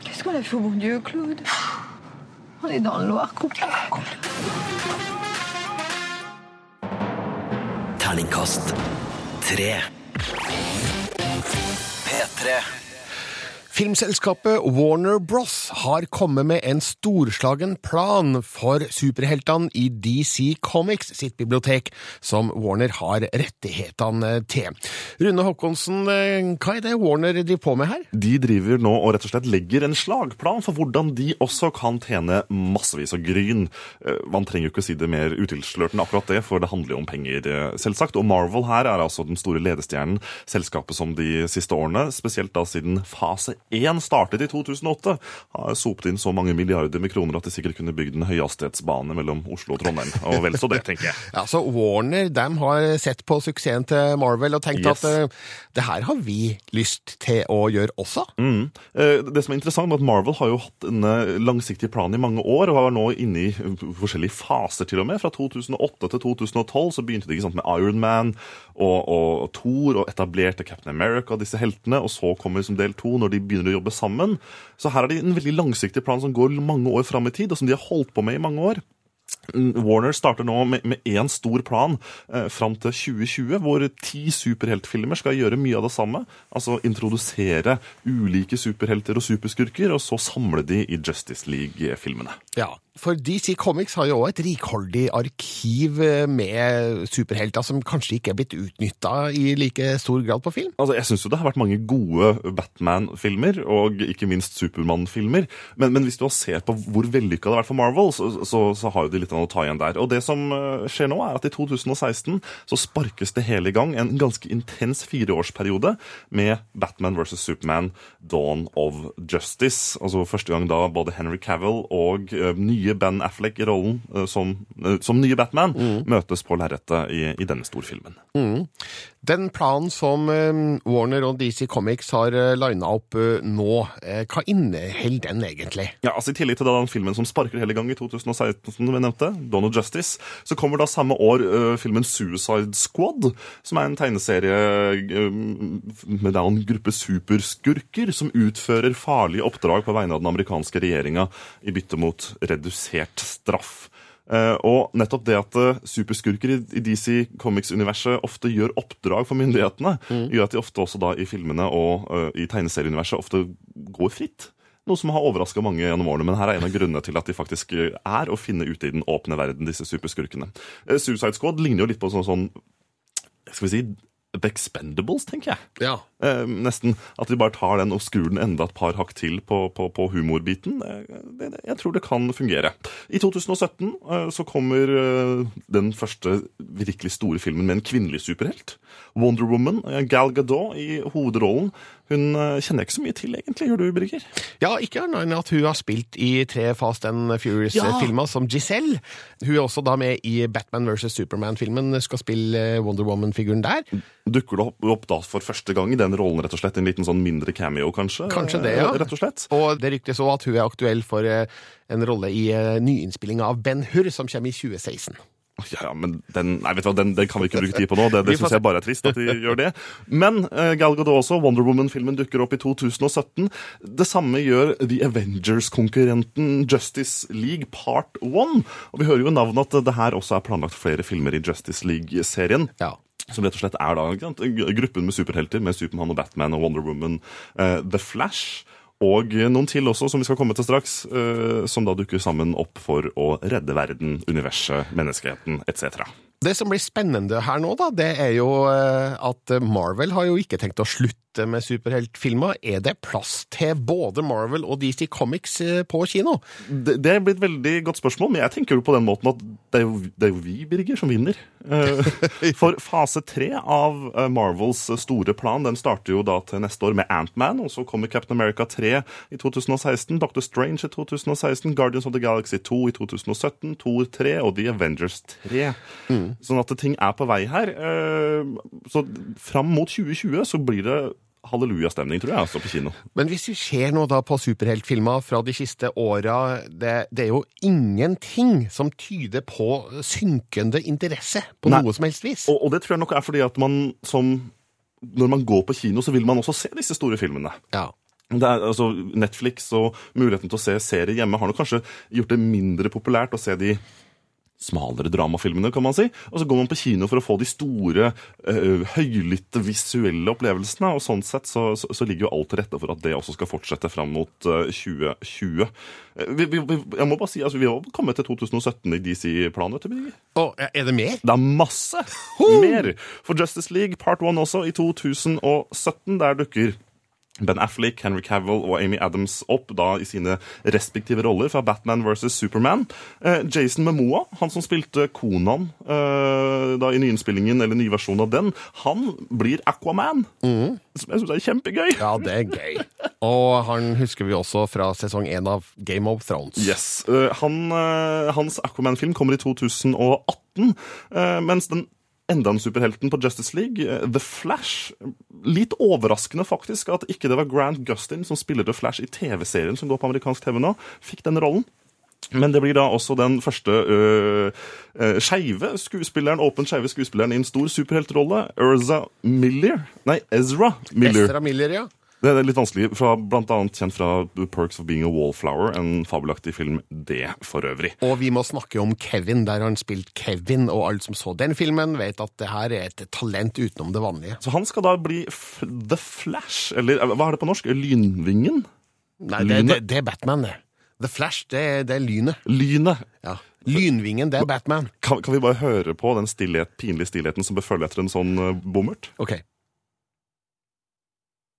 K: Qu'est-ce qu'on a fait au bon Dieu, Claude On est dans le noir complet.
O: Terningkast tre. P3.
D: Filmselskapet Warner Bros. har kommet med en storslagen plan for superheltene i DC Comics sitt bibliotek, som Warner har rettighetene til. Rune Håkonsen, eh, hva er det Warner driver på med her?
P: De driver nå og rett og slett legger en slagplan for hvordan de også kan tjene massevis av gryn. Eh, Man trenger jo ikke si det mer utilslørt enn akkurat det, for det handler jo om penger, eh, selvsagt. Og Marvel her er altså den store ledestjernen, selskapet som de siste årene, spesielt da siden fase 1 startet i 2008, har sopet inn så mange milliarder med kroner at de sikkert kunne bygd en høyhastighetsbane mellom Oslo og Trondheim. Og vel så det, tenker jeg. [LAUGHS]
D: Ja, så Warner de har sett på suksessen til Marvel og tenkt
P: Yes.
D: at eh, det her har vi lyst til å gjøre også.
P: Mm. Eh, Det som er interessant, er at Marvel har jo hatt en eh, langsiktig plan i mange år, og var nå inne i forskjellige faser til og med. Fra 2008 til 2012 så begynte de sant, med Iron Man og, og Thor og etablerte Captain America, disse heltene, og så kommer som del to når de begynner å jobbe sammen. Så her er det en veldig langsiktig plan som går mange år fram i tid, og som de har holdt på med i mange år. Warner starter nå med én stor plan eh, fram til 2020, hvor ti superheltfilmer skal gjøre mye av det samme. Altså introdusere ulike superhelter og superskurker, og så samle de i Justice League-filmene.
D: Ja, for DC Comics har jo òg et rikholdig arkiv eh, med superhelter som kanskje ikke er blitt utnytta i like stor grad på film?
P: Altså, Jeg syns jo det har vært mange gode Batman-filmer, og ikke minst Supermann-filmer. Men, men hvis du ser på hvor vellykka det har vært for Marvel, så, så, så har jo de litt å ta igjen der. Og det som eh, skjer nå, er at i 2016 så sparkes det hele i gang en ganske intens fireårsperiode med Batman vs. Superman Dawn of Justice. Altså første gang da både Henry Cavill og eh, nye Ben Affleck i rollen eh, som, som nye Batman møtes på lerretet i, i denne storfilmen.
D: Mm. Den planen som eh, Warner og DC Comics har uh, lina opp eh, nå, eh, hva inneholder den egentlig?
P: Ja, altså I tillegg til den filmen som sparker hele gang i 2016, som vi nevnte, Dawn of Justice, så kommer da samme år eh, filmen Suicide Squad, som er en tegneserie eh, med en gruppe superskurker som utfører farlige oppdrag på vegne av den amerikanske regjeringa i bytte mot redusert straff. Eh, og nettopp det at eh, superskurker i, DC Comics-universet ofte gjør oppdrag for myndighetene, gjør at de ofte også da i filmene og eh, i tegneserieuniverset ofte går fritt. Noe som har overraska mange gjennom årene, men her er en av grunnene til at de faktisk er å finne ute i den åpne verden, disse superskurkene. Suicide Squad ligner jo litt på sånn, sånn skal vi si, The Expendables, tenker jeg.
D: Ja.
P: Eh, nesten. At de bare tar den og skrur den enda et par hakk til på, på, på humorbiten. Det, det, jeg tror det kan fungere. I 2017 eh, så kommer eh, den første virkelig store filmen med en kvinnelig superhelt. Wonder Woman. eh, Gal Gadot i hovedrollen. Hun eh, kjenner ikke så mye til, egentlig. Gjør du, Birger?
D: Ja, ikke annet enn at hun har spilt i tre Fast and Furious-filmer som Giselle. Hun er også da med i Batman vs. Superman-filmen, skal spille eh, Wonder Woman-figuren der.
P: Dukker du opp, da for første gang i den rollen, rett og slett? En liten sånn mindre cameo, kanskje?
D: Kanskje det, ja.
P: Eh, Rett og slett.
D: Og det ryktes òg at hun er aktuell for eh, en rolle i eh, nyinnspillinga av Ben Hur, som kommer i 2016.
P: Ja, men den, nei, vet du hva, den, den kan vi ikke bruke tid på nå. Det, det syns jeg bare er trist at de gjør det. Men uh, Gal Gadot også, Wonder Woman-filmen dukker opp i 2017. Det samme gjør The Avengers-konkurrenten Justice League Part 1. Og vi hører jo i navnet at det her også er planlagt flere filmer i Justice League-serien.
D: Ja.
P: Som rett og slett er da gruppen med superhelter, med Supermann og Batman og Wonder Woman, uh, The Flash. Og noen til også, som vi skal komme til straks, eh, som da dukker sammen opp for å redde verden, universet, menneskeheten etc.
D: Det som blir spennende her nå, da, det er jo eh, at Marvel har jo ikke tenkt å slutte med superheltfilmer. Er det plass til både Marvel og DC Comics eh, på kino?
P: Det, det blir et veldig godt spørsmål, men jeg tenker jo på den måten at det er jo, det er jo vi, Birger, som vinner. Eh, [LAUGHS] For fase tre av eh, Marvels store plan den starter jo da til neste år med Ant-Man, og så kommer Captain America 3 i 2016, Doctor Strange i 2016, Guardians of the Galaxy 2 i 2017, Thor 3 og The Avengers 3. Sånn at ting er på vei her. Så fram mot 2020 så blir det hallelujastemning, tror jeg, altså på kino.
D: Men hvis vi ser nå da på superheltfilmer fra de siste åra, det, det er jo ingenting som tyder på synkende interesse på
P: Nei.
D: noe som helst vis.
P: Og, og det tror jeg nok er fordi at man som Når man går på kino, så vil man også se disse store filmene.
D: Ja.
P: Det er, altså, Netflix og muligheten til å se serier hjemme har nok kanskje gjort det mindre populært å se de smalere dramafilmene, kan man si. Og så går man på kino for å få de store, uh, høylytte visuelle opplevelsene. Og sånn sett så, så, så ligger jo alt til rette for at det også skal fortsette fram mot uh, 2020. Eh, vi, vi, jeg må bare si, altså, vi har kommet til 2017 i DC-planen, vet du, Birger.
D: Er det mer?
P: Det er masse mer! For Justice League Part 1 også, i 2017, der dukker Ben Affleck, Henry Cavill og Amy Adams opp da i sine respektive roller fra Batman versus Superman. Eh, Jason Momoa, han som spilte Konan eh, da i nyinnspillingen, eller nyversjonen av den, han blir Aquaman. Som jeg syns er kjempegøy.
D: Ja, det er gøy. Og han husker vi også fra sesong én av Game of Thrones.
P: Yes. Eh, han, hans Aquaman-film kommer i 2018, eh, mens den enda en superhelten på Justice League, eh, The Flash. Litt overraskende faktisk at ikke det var Grant Gustin som spiller The Flash i TV-serien som går på amerikansk TV nå, fikk den rollen. Men det blir da også den første øh, skeive skuespilleren, åpent skeive skuespilleren i en stor superheltrolle. Erza Miller Nei, Ezra Miller.
D: Ezra Miller, ja.
P: Det er litt vanskelig, fra, blant annet kjent fra Perks of Being a Wallflower, en fabelaktig film det for øvrig.
D: Og vi må snakke om Kevin, der han spilte Kevin, og alle som så den filmen, vet at det her er et talent utenom det vanlige.
P: Så han skal da bli The Flash, eller eh, hva er det på norsk? Lynvingen?
D: Nei, det, det, det er Batman, det. The Flash, det, det er lynet.
P: Lynet.
D: Ja. Lynvingen, det er Batman.
P: Kan, kan vi bare høre på den stillhet, pinlige stillheten som bør følge etter en sånn uh, bommert?
D: Ok.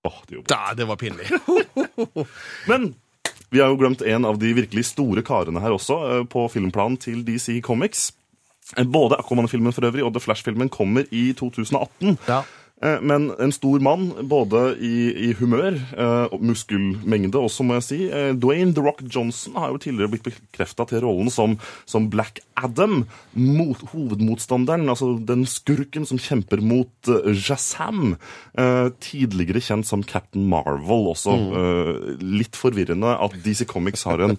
P: Åh, det gjorde
D: Da, det var pinlig. [LAUGHS]
P: Men vi har jo glemt en av de virkelig store karene her også, eh, på filmplanen til DC Comics. Eh, Både Aquaman-filmen for øvrig og The Flash-filmen kommer i 2018.
D: Ja.
P: Eh, Men en stor mann, både i, i humør eh, muskelmengde også, må jeg si. Eh, Dwayne The Rock Johnson har jo tidligere blitt bekrefta til rollen som, som Black Adam. Mot, hovedmotstanderen, altså den skurken som kjemper mot Jazam. Tidligere kjent som Captain Marvel også. Mm. litt forvirrende at DC Comics har en,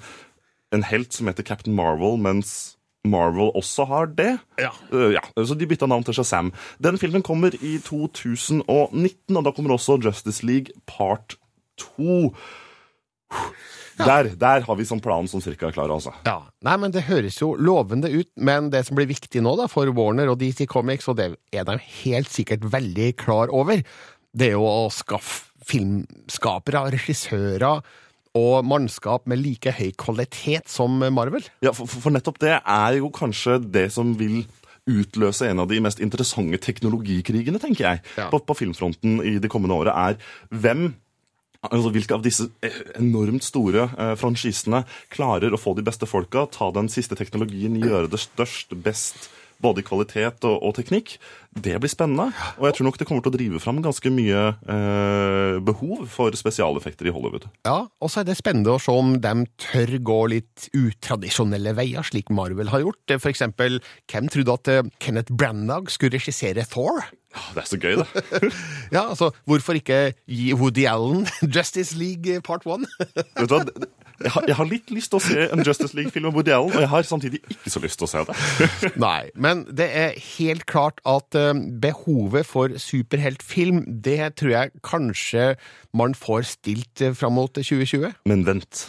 P: en helt som heter Captain Marvel, mens Marvel også har det.
D: Ja.
P: Uh, ja, Så de bytta navn til Shazam. Den filmen kommer i 2019, og da kommer også Justice League part 2. Der, der har vi sånn plan som cirka er klar, altså.
D: Ja, Nei, men Det høres jo lovende ut, men det som blir viktig nå da, for Warner og DC Comics, og det er de helt sikkert veldig klar over, det er jo å skaffe filmskapere, regissører og mannskap med like høy kvalitet som Marvel.
P: Ja, for, for nettopp det er jo kanskje det som vil utløse en av de mest interessante teknologikrigene, tenker jeg,
D: Ja.
P: på, på filmfronten i det kommende året, er hvem Altså, Hvilke av disse enormt store eh, franchisene klarer å få de beste folka, ta den siste teknologien, gjøre det størst, best, både kvalitet og, og teknikk? Det blir spennende. Og jeg tror nok det kommer til å drive fram ganske mye eh, behov for spesialeffekter i Hollywood.
D: Ja, og så er det spennende å se om de tør gå litt utradisjonelle veier, slik Marvel har gjort. For eksempel, hvem trodde at eh, Kenneth Branagh skulle regissere Thor?
P: Det er så gøy, det. [LAUGHS]
D: Ja, altså, hvorfor ikke gi Woody Allen [LAUGHS] Justice League Part 1?
P: Vet du hva? Jeg har, jeg har litt lyst til å se en Justice League-film med Woody Allen, og jeg har samtidig ikke så lyst til å se det. [LAUGHS]
D: Nei, men det er helt klart at eh, behovet for superheltfilm, det tror jeg kanskje man får stilt eh, fram mot 2020.
P: Men vent,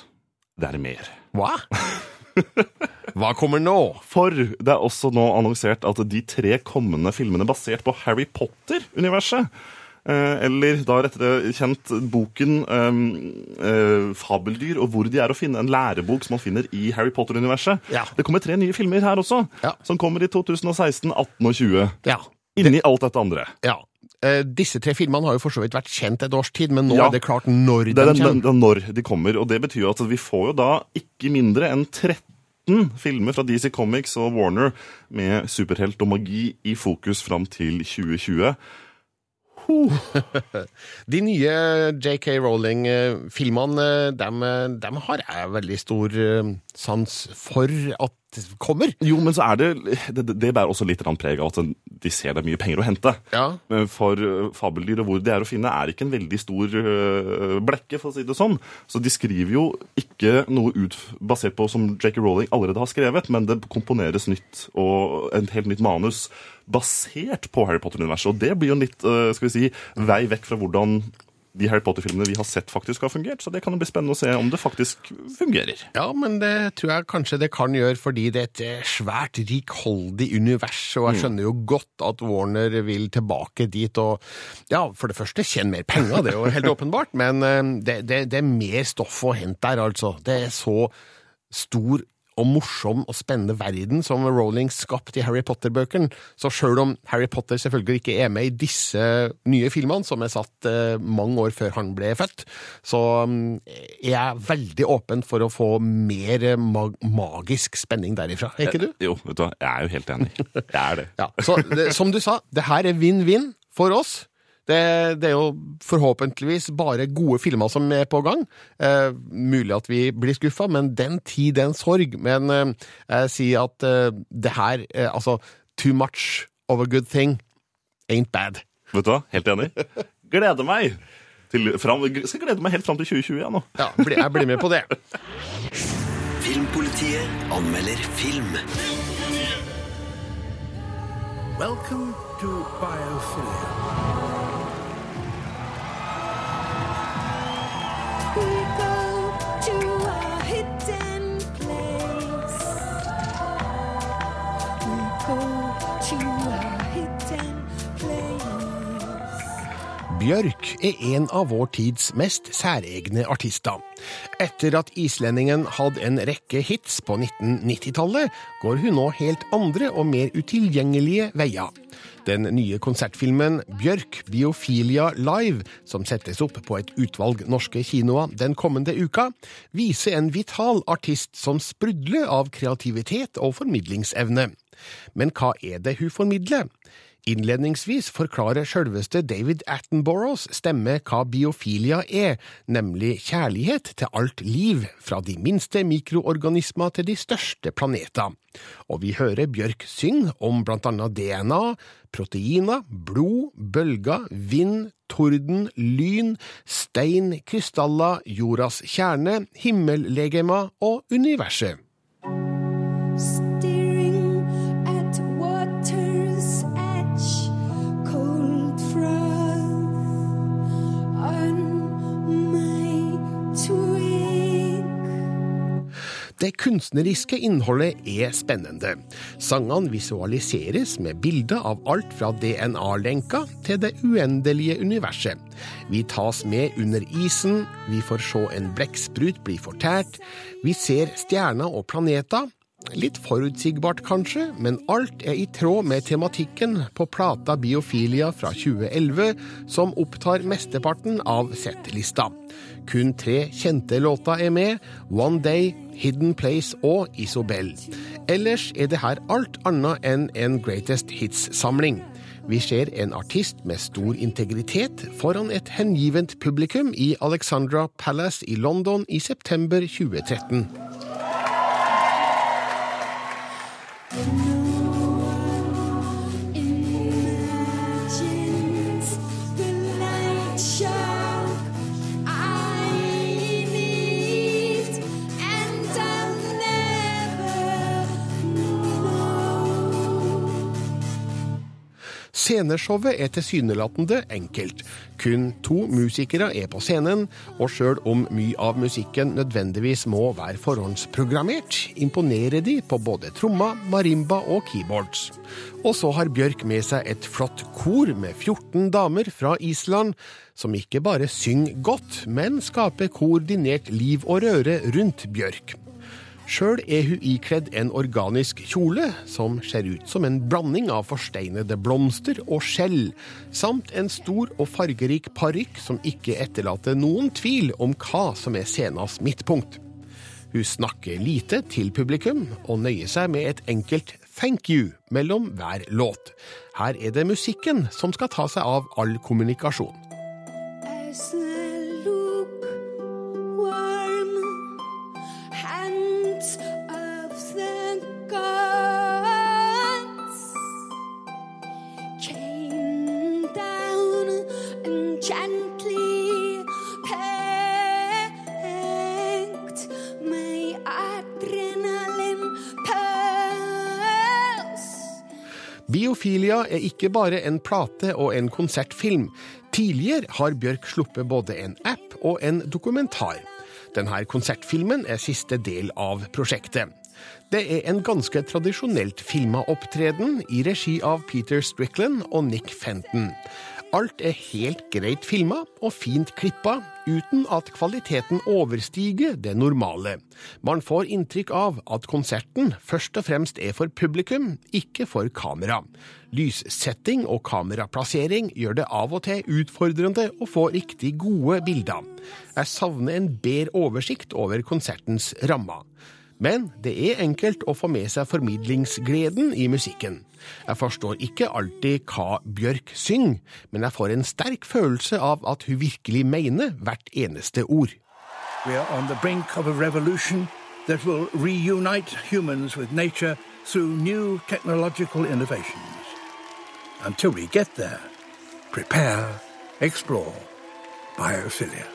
P: det er mer.
D: Hva? [LAUGHS] Hva kommer nå?
P: For det er også nå annonsert at de tre kommende filmene basert på Harry Potter-universet eller da rettere kjent boken um, uh, Fabeldyr og hvor de er å finne, en lærebok som man finner i Harry Potter-universet.
D: Ja.
P: Det kommer tre nye filmer her også,
D: Ja.
P: som kommer i 2016, 18 og 20.
D: Ja.
P: Inni alt dette andre.
D: ja. Eh, Disse tre filmene har jo for så vidt vært kjent et års tid, men nå
P: Ja.
D: er det klart når de
P: Det er
D: kommer.
P: den, den når de kommer, og det betyr at vi får jo da ikke mindre enn 13 filmer fra DC Comics og Warner med superhelt og magi i fokus fram til 2020. [LAUGHS]
D: De nye JK Rowling-filmene, dem, dem har jeg veldig stor eh, sans for at kommer.
P: Jo, men så er det Det, det bærer også litt preg av at de ser det er mye penger å hente.
D: Ja.
P: For eh, fabeldyr og hvor de er å finne, er ikke en veldig stor eh, blekke, for å si det sånn. Så de skriver jo ikke noe ut basert på som J.K. Rowling allerede har skrevet, men det komponeres nytt og et helt nytt manus basert på Harry Potter-universet. Og det blir jo en litt eh, skal vi si, vei vekk fra hvordan de Harry Potter-filmene vi har sett, faktisk har fungert. Så det kan jo bli spennende å se om det faktisk fungerer.
D: Ja, men det tror jeg kanskje det kan gjøre, fordi det er et eh, svært rikholdig univers, og jeg skjønner jo godt at Warner vil tilbake dit og ja, for det første tjene mer penger, det er jo helt åpenbart, men eh, det, det, det er mer stoff å hente der, altså. Det er så stor og morsom og spennende verden som Rowling skapte i Harry Potter-bøkene. Så sjøl om Harry Potter selvfølgelig ikke er med i disse nye filmene, som er satt eh, mange år før han ble født, så mm, er jeg veldig åpen for å få mer eh, mag magisk spenning derifra. Er ikke du?
P: Jo, vet du hva, jeg er jo helt enig. Jeg er det. [LAUGHS]
D: Ja, så som du sa, det her er vinn-vinn for oss. Det, det er jo forhåpentligvis bare gode filmer som er på gang. Eh, mulig at vi blir skuffa, men den tid, den sorg. Men eh, jeg sier at eh, det her eh, Altså, too much of a good thing ain't bad.
P: Vet du hva? Helt enig. Gleder meg! Til, fram, skal glede meg helt fram til 2020 ja, nå.
D: Ja, bli, jeg blir med på det.
O: Filmpolitiet anmelder film.
Q: Welcome to Biophilia.
E: We
D: Bjørk er en av vår tids mest særegne artister. Etter at islendingen hadde en rekke hits på 1990-tallet, går hun nå helt andre og mer utilgjengelige veier. Den nye konsertfilmen Bjørk Biofilia Live, som settes opp på et utvalg norske kinoer den kommende uka, viser en vital artist som sprudler av kreativitet og formidlingsevne. Men hva er det hun formidler? Innledningsvis forklarer sjølveste David Attenboroughs stemme hva biofilia er, nemlig kjærlighet til alt liv, fra de minste mikroorganismer til de største planeter. Og vi hører Bjørk synge om blant annet DNA, proteiner, blod, bølger, vind, torden, lyn, stein, krystaller, jordas kjerne, himmellegemer og universet. Det kunstneriske innholdet er spennende. Sangene visualiseres med bilder av alt fra DNA-lenka til det uendelige universet. Vi tas med under isen, vi får se en blekksprut bli fortært, vi ser stjerner og planeter. Litt forutsigbart kanskje, men alt er i tråd med tematikken på plata Biofilia fra 2011, som opptar mesteparten av settlista. Kun tre kjente låter er med, One Day, Hidden Place og Isobel. Ellers er det her alt annet enn en Greatest Hits-samling. Vi ser en artist med stor integritet foran et hengivent publikum i Alexandra Palace i London i september 2013. Sceneshowet er tilsynelatende enkelt. Kun to musikere er på scenen, og sjøl om mye av musikken nødvendigvis må være forhåndsprogrammert, imponerer de på både tromma, marimba og keyboards. Og så har Bjørk med seg et flott kor med 14 damer fra Island, som ikke bare synger godt, men skaper koordinert liv og røre rundt Bjørk. Sjøl er hun ikledd en organisk kjole som ser ut som en blanding av forsteinede blomster og skjell, samt en stor og fargerik parykk som ikke etterlater noen tvil om hva som er scenas midtpunkt. Hun snakker lite til publikum, og nøyer seg med et enkelt thank you mellom hver låt. Her er det musikken som skal ta seg av all kommunikasjon.
R: As
D: Biofilia er ikke bare en plate og en konsertfilm. Tidligere har Bjørk sluppet både en app og en dokumentar. Denne konsertfilmen er siste del av prosjektet. Det er en ganske tradisjonelt filma opptreden i regi av Peter Strickland og Nick Fenton. Alt er helt greit filma og fint klippa, uten at kvaliteten overstiger det normale. Man får inntrykk av at konserten først og fremst er for publikum, ikke for kamera. Lyssetting og kameraplassering gjør det av og til utfordrende å få riktig gode bilder. Jeg savner en bedre oversikt over konsertens rammer. Men det er enkelt å få med seg formidlingsgleden i musikken. Jeg forstår ikke alltid hva Bjørk synger, men jeg får en sterk følelse av at hun virkelig mener hvert eneste ord.
Q: We are on brink of a revolution that will reunite humans with nature through new technological innovations. Until we get there, prepare, explore, biophilia.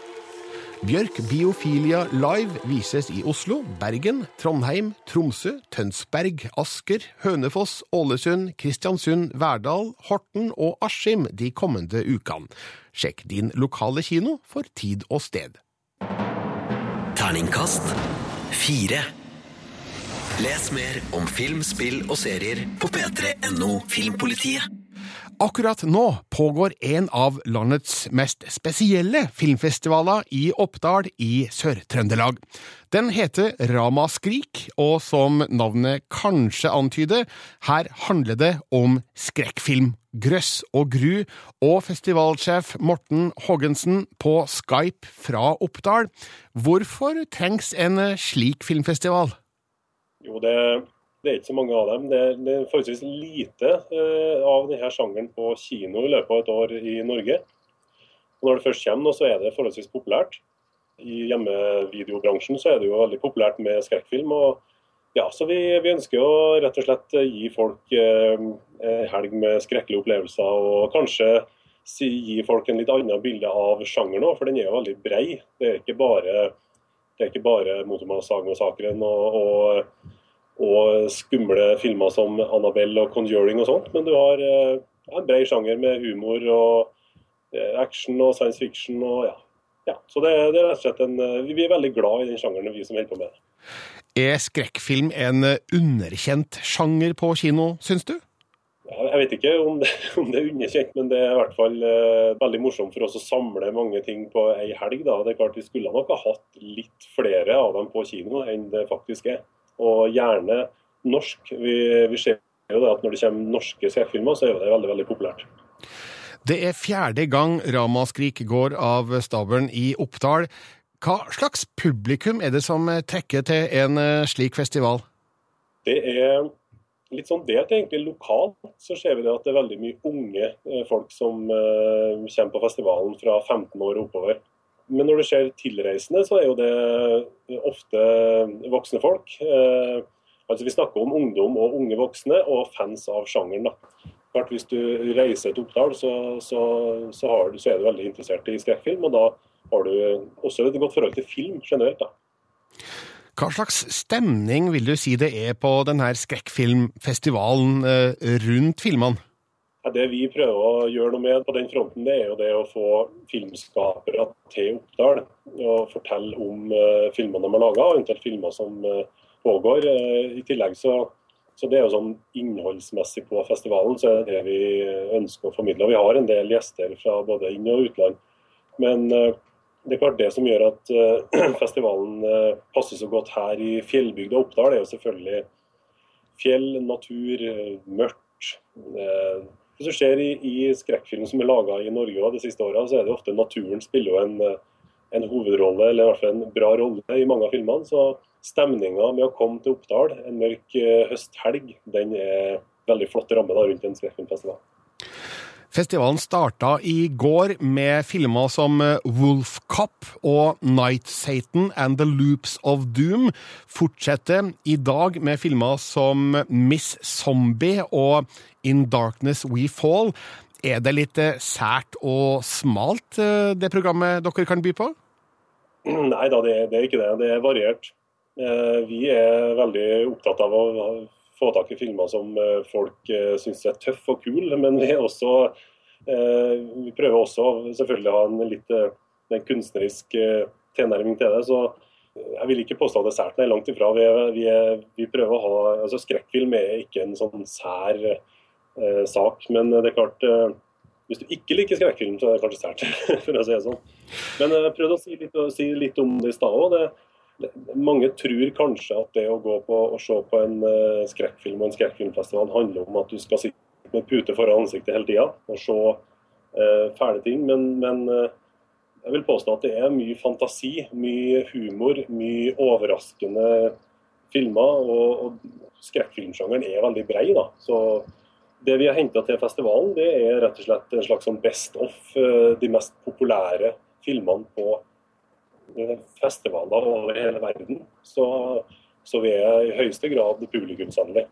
D: Bjørk Biofilia Live vises i Oslo, Bergen, Trondheim, Tromsø, Tønsberg, Asker, Hønefoss, Ålesund, Kristiansund, Verdal, Horten og Askim de kommende ukene. Sjekk din lokale kino for tid og sted.
O: Terningkast fire. Les mer om film, spill og serier på p3.no Filmpolitiet.
D: Akkurat nå pågår en av landets mest spesielle filmfestivaler i Oppdal i Sør-Trøndelag. Den heter Ramaskrik, og som navnet kanskje antyder, her handler det om skrekkfilm, grøss og gru, og festivalsjef Morten Hoggensen på Skype fra Oppdal. Hvorfor trengs en slik filmfestival?
S: Jo, det, det er ikke så mange av dem. Det, det er forholdsvis lite eh, av denne sjangeren på kino i løpet av et år i Norge. Og når det først kommer, nå, så er det forholdsvis populært. I hjemmevideobransjen så er det jo veldig populært med skrekkfilm. og ja, så vi, vi ønsker å rett og slett gi folk eh, helg med skrekkelige opplevelser, og kanskje si, gi folk en litt annet bilde av sjangeren òg, for den er jo veldig brei. Det er ikke bare, det er ikke bare og, og og skumle filmer som Annabelle og Conjuring og sånt. Men du har eh, en bred sjanger med humor og eh, action og science fiction og ja. ja. Så det, det, er rett og slett en eh, Vi er veldig glad i den sjangeren, vi som holder på med det.
D: Er skrekkfilm en underkjent sjanger på kino, syns du?
S: Ja, jeg vet ikke om det, [LAUGHS] om det, er underkjent, men det er i hvert fall eh, veldig morsomt for oss å samle mange ting på ei helg. Da. Det er klart Vi skulle nok ha hatt litt flere av dem på kino enn det faktisk er og gjerne norsk. Vi, vi ser jo det at når det kommer norske skrekkfilmer, så er det veldig, veldig populært.
D: Det er fjerde gang Ramaskrik går av stabelen i Oppdal. Hva slags publikum er det som trekker til en eh, slik festival?
S: Det er litt sånn delt, egentlig. Lokalt så ser vi det at det er veldig mye unge eh, folk som uh, kommer på festivalen fra 15 år og oppover. Men når det skjer tilreisende, så er jo det ofte voksne folk. Eh, altså Vi snakker om ungdom og unge voksne og fans av sjangeren. da. Klart Hvis du reiser til Oppdal, så, så, så, du, så, er du veldig interessert i skrekkfilm. Og da har du også et godt forhold til film generelt. da.
D: Hva slags stemning vil du si det er på denne skrekkfilmfestivalen eh, rundt filmene?
S: Det vi prøver å gjøre noe med på den fronten, det er jo det å få filmskapere til Oppdal og fortelle om uh, filmene de har laga, eventuelt filmer som uh, pågår. Uh, I tillegg så, så det er jo sånn innholdsmessig på festivalen, så er det det vi ønsker å formidle. Og vi har en del gjester fra både inn- og utland. Men det er klart det som gjør at [CLEARS THROAT] festivalen passer så godt her i fjellbygda Oppdal, er jo selvfølgelig fjell, natur, mørkt. Hvis du ser i, i skrekkfilm som er laga i Norge de siste åra, så er det ofte naturen spiller en, en, hovedrolle, eller i hvert fall en bra rolle i mange av filmene. Så stemninga med å komme til Oppdal en mørk eh, høsthelg, den er veldig flott ramme da, rundt en skrekkfilmfestival.
D: Festivalen starta i går med filmer som eh, Wolf Cop og Night Satan and The Loops of Doom. Fortsetter i dag med filmer som Miss Zombie og In Darkness We Fall. Er det litt eh, sært og smalt, eh, det programmet dere kan by på?
S: Nei da, det, det er ikke det. Det er variert. Vi er veldig opptatt av å få tak i filmer som eh, folk eh, syns er tøff og kul, [LAUGHS] men vi, også, eh, vi prøver også selvfølgelig å ha en litt en kunstnerisk tilnærming til det. så jeg vil ikke påstå det sært, nei, langt ifra. Vi, vi, vi, prøver å ha, altså Skrekkfilm er ikke en sånn sær eh, sak, men det er klart eh, Hvis du ikke liker skrekkfilm, så er det kanskje sært, [LAUGHS] for å si det sånn. Men jeg prøvde å si litt, å si litt om det i stad òg mange tror kanskje at det å gå på og se på en uh, skrekkfilm og en skrekkfilmfestival handler om at du skal sitte med pute foran ansiktet hele tida og se eh, fæle ting. Men, men uh, jeg vil påstå at det er mye fantasi, mye humor, mye overraskende filmer. Og, og skrekkfilmsjangeren er veldig brei. da. Så det vi har henta til festivalen, det er rett og slett en slags sånn best of, de mest populære filmene på festivaler over hele verden. Så, så vi er i høyeste grad publikumsvennlig.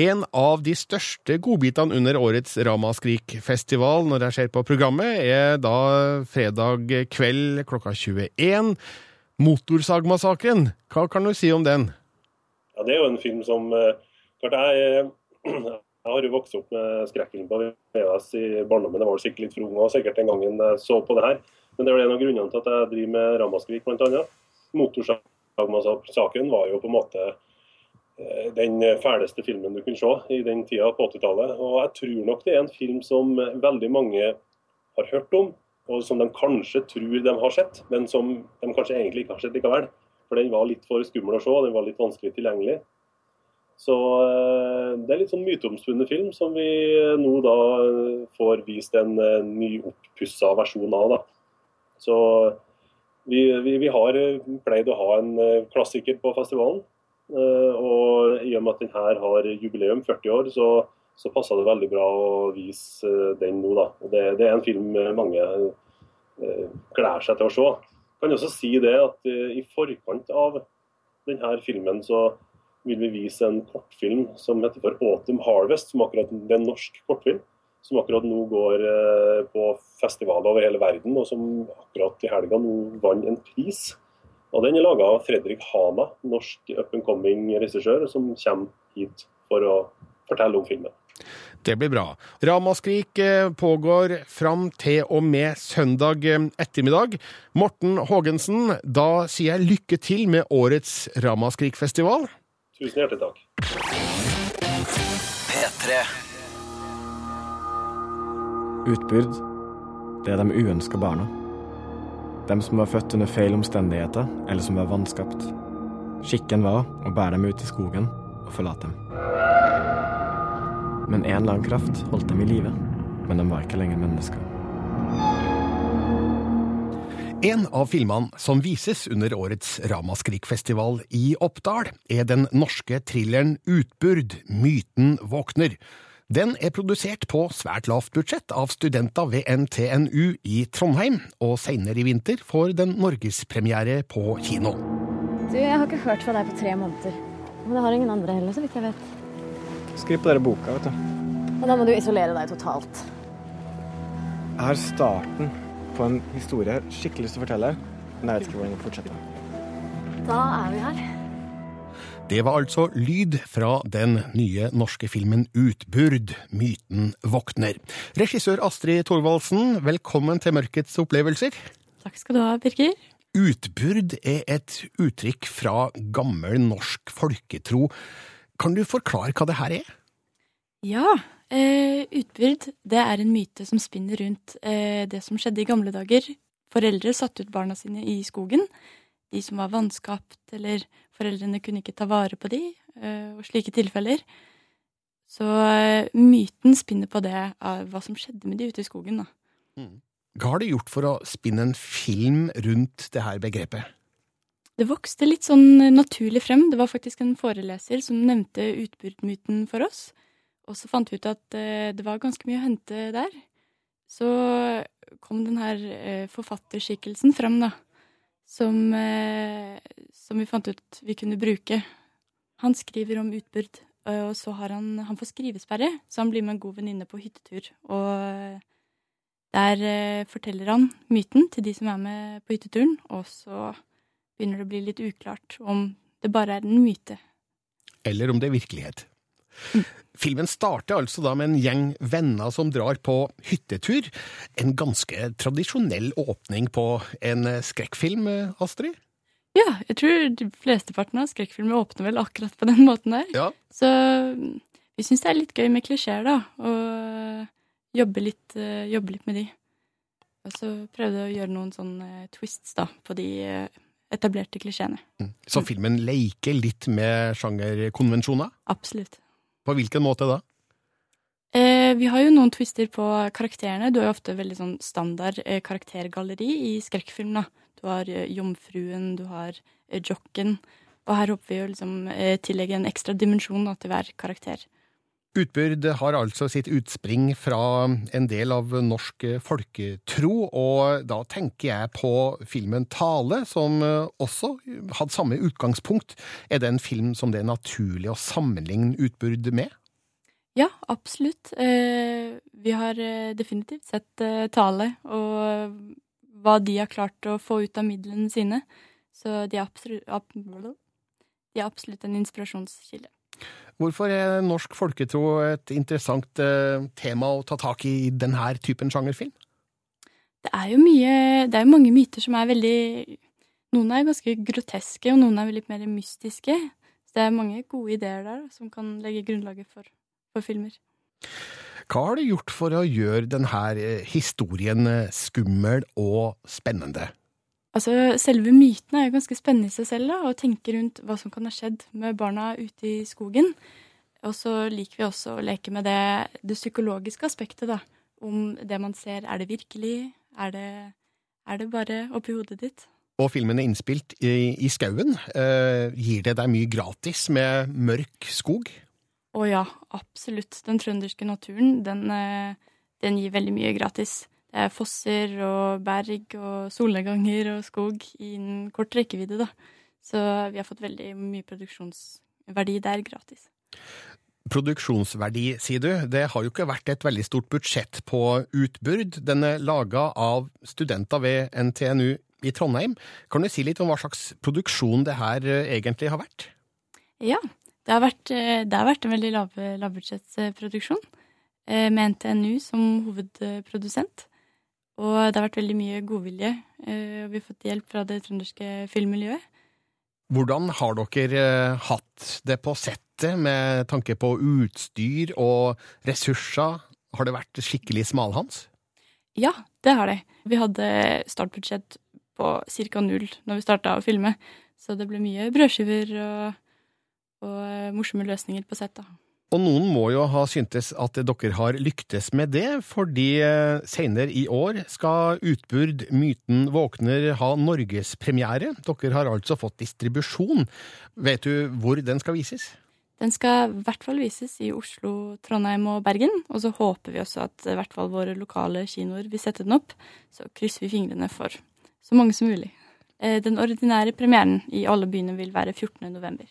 D: En av de største godbitene under årets Ramaskrik-festival når jeg ser på programmet, er da fredag kveld klokka 21. Motorsagmassakren, hva kan du si om den?
S: Ja, Det er jo en film som eh, klart jeg, [CLEARS THROAT] jeg har jo vokst opp med skrekkfilm på VHS i barndommen. Jeg var sikkert litt for ung og sikkert den gangen jeg så på det her. Men det er en av grunnene til at jeg driver med Ramaskrik bl.a. Motorsagsaken var jo på en måte eh, den fæleste filmen du kunne se i den tida på 80-tallet. Og jeg tror nok det er en film som veldig mange har hørt om, og som de kanskje tror de har sett, men som de kanskje egentlig ikke har sett likevel. For den var litt for skummel å se, den var litt vanskelig tilgjengelig. Så eh, det er litt sånn myteomspunnet film som vi nå da får vist en ny oppussa versjon av. da. Så vi, vi, vi har pleid å ha en eh, klassiker på festivalen. Eh, Og i og med at den her har jubileum, 40 år, så, så passer det veldig bra å vise eh, den nå. da. Det, det er en film mange eh, gleder seg til å se. Jeg kan også si det at eh, i forkant av denne filmen så vil vi vise en kortfilm som heter for 'Autumn Harvest', som akkurat er en norsk kortfilm. Som akkurat nå går eh, på festivaler over hele verden, og som akkurat i helga nå vant en pris. Og Den er laga av Fredrik Hana, norsk up and coming regissør, som kommer hit for å fortelle om filmen.
D: Det blir bra. Ramaskrik eh, pågår fram til og med søndag eh, ettermiddag. Morten Haagensen, da sier jeg lykke til med årets Ramaskrik-festival.
S: Tusen hjertelig takk.
O: P3.
T: Utbyrd, det er de uønska barna. De som var født under feil omstendigheter, eller som var vanskapt. Skikken var å bære dem ut i skogen og forlate dem. Men en eller annen kraft holdt dem i live, men de var ikke lenger mennesker.
D: En av filmene som vises under årets Ramaskrik-festival i Oppdal, er den norske thrilleren Utbyrd, myten våkner. Den er produsert på svært lavt budsjett av studenter ved NTNU i Trondheim, og senere i vinter får den norgespremiere på kino.
U: Du, jeg har ikke hørt fra deg på tre måneder. Men jeg har ingen andre heller, så vidt jeg vet.
T: Skriv på dere boka, vet du.
U: Og da må du isolere deg totalt.
T: Jeg har starten på en historie jeg skikkelig lyst til å fortelle, men jeg vet ikke hvordan jeg fortsetter.
U: Da er vi her.
D: Det var altså lyd fra den nye norske filmen Utburd, myten våkner. Regissør Astrid Thorvaldsen, velkommen til Mørkets opplevelser.
V: Takk skal du ha, Birger.
D: Utburd er et uttrykk fra gammel norsk folketro. Kan du forklare hva det her er?
V: Ja, eh, utbyrd det er en myte som spinner rundt eh, det som skjedde i gamle dager. Foreldre satte ut barna sine i skogen. De som var vanskapt, eller foreldrene kunne ikke ta vare på de, eh, og slike tilfeller. Så eh, myten spinner på det av hva som skjedde med de ute i skogen. da.
D: Hva har du gjort for å spinne en film rundt det her begrepet?
V: Det vokste litt sånn naturlig frem. Det var faktisk en foreleser som nevnte utbyrdmyten for oss. Og så fant vi ut at eh, det var ganske mye å hente der. Så kom den her eh, forfatterskikkelsen frem, da. Som, eh, som vi fant ut vi kunne bruke. Han skriver om utbrudd, og så har han, han får skrivesperre, så han blir med en god venninne på hyttetur. Og der eh, forteller han myten til de som er med på hytteturen, og så begynner det å bli litt uklart om det bare er en myte.
D: Eller om det er virkelighet. Filmen starter altså da med en gjeng venner som drar på hyttetur. En ganske tradisjonell åpning på en skrekkfilm, Astrid?
V: Ja, jeg tror de flesteparten av skrekkfilmer åpner vel akkurat på den måten der.
D: Ja.
V: Så mm, vi syns det er litt gøy med klisjeer, da. Og jobbe litt, eh, jobbe litt med de. Og så prøvde jeg å gjøre noen sånne twists da, på de eh, etablerte klisjeene.
D: Så filmen leker litt med sjangerkonvensjoner?
V: Absolutt.
D: På hvilken måte da?
V: Eh, vi har jo noen twister på karakterene. Du har jo ofte veldig sånn standard eh, karaktergalleri i skrekkfilm. da. Du har eh, jomfruen, du har Jokken. jocken. Og her håper vi å liksom, eh, tillegge en ekstra dimensjon da, til hver karakter.
D: Utbyrd har altså sitt utspring fra en del av norsk folketro, og da tenker jeg på filmen Tale, som eh, også hadde samme utgangspunkt. Er det en film som det er naturlig å sammenligne Utbyrd med?
V: Ja, absolutt. Eh, vi har eh, definitivt sett eh, Tale, og hva de har klart å få ut av midlene sine. Så de er absolutt, de er absolutt en inspirasjonskilde.
D: Hvorfor er norsk folketro et interessant eh, tema å ta tak i i denne typen sjangerfilm?
V: Det er jo mye Det er mange myter som er veldig Noen er ganske groteske, og noen er litt mer mystiske. Så det er mange gode ideer der som kan legge grunnlaget for, for filmer.
D: Hva har du gjort for å gjøre denne eh, historien eh, skummel og spennende?
V: Altså, Selve myten er jo ganske spennende i seg selv, da, å tenke rundt hva som kan ha skjedd med barna ute i skogen. Og så liker vi også å leke med det, det psykologiske aspektet, da. Om det man ser, er det virkelig? Er det, er det bare oppi hodet ditt?
D: Og filmen er innspilt i, i skauen. Eh, gir det deg mye gratis med mørk skog?
V: Å ja, absolutt. Den trønderske naturen, den, eh, den gir veldig mye gratis. Det er fosser og berg og solnedganger og skog innen kort rekkevidde, da. Så vi har fått veldig mye produksjonsverdi der gratis.
D: Produksjonsverdi, sier du. Det har jo ikke vært et veldig stort budsjett på utbyrd. Den er laga av studenter ved NTNU i Trondheim. Kan du si litt om hva slags produksjon det her eh, egentlig har vært?
V: Ja, det har vært, eh, det har vært en veldig lav, lavbudsjettsproduksjon eh, med NTNU som hovedprodusent. Og det har vært veldig mye godvilje, og vi har fått hjelp fra det trønderske filmmiljøet.
D: Hvordan har dere hatt det på settet med tanke på utstyr og ressurser? Har det vært skikkelig smalhans?
V: Ja, det har det. Vi hadde startbudsjett på ca. null når vi starta å filme, så det ble mye brødskiver og, og morsomme løsninger på sett. da.
D: Og noen må jo ha syntes at dere har lyktes med det, fordi senere i år skal Utburd Myten våkner ha norgespremiere. Dere har altså fått distribusjon. Vet du hvor den skal vises?
V: Den skal i hvert fall vises i Oslo, Trondheim og Bergen. Og så håper vi også at i hvert fall våre lokale kinoer vil sette den opp. Så krysser vi fingrene for så mange som mulig. Den ordinære premieren i alle byene vil være 14. november.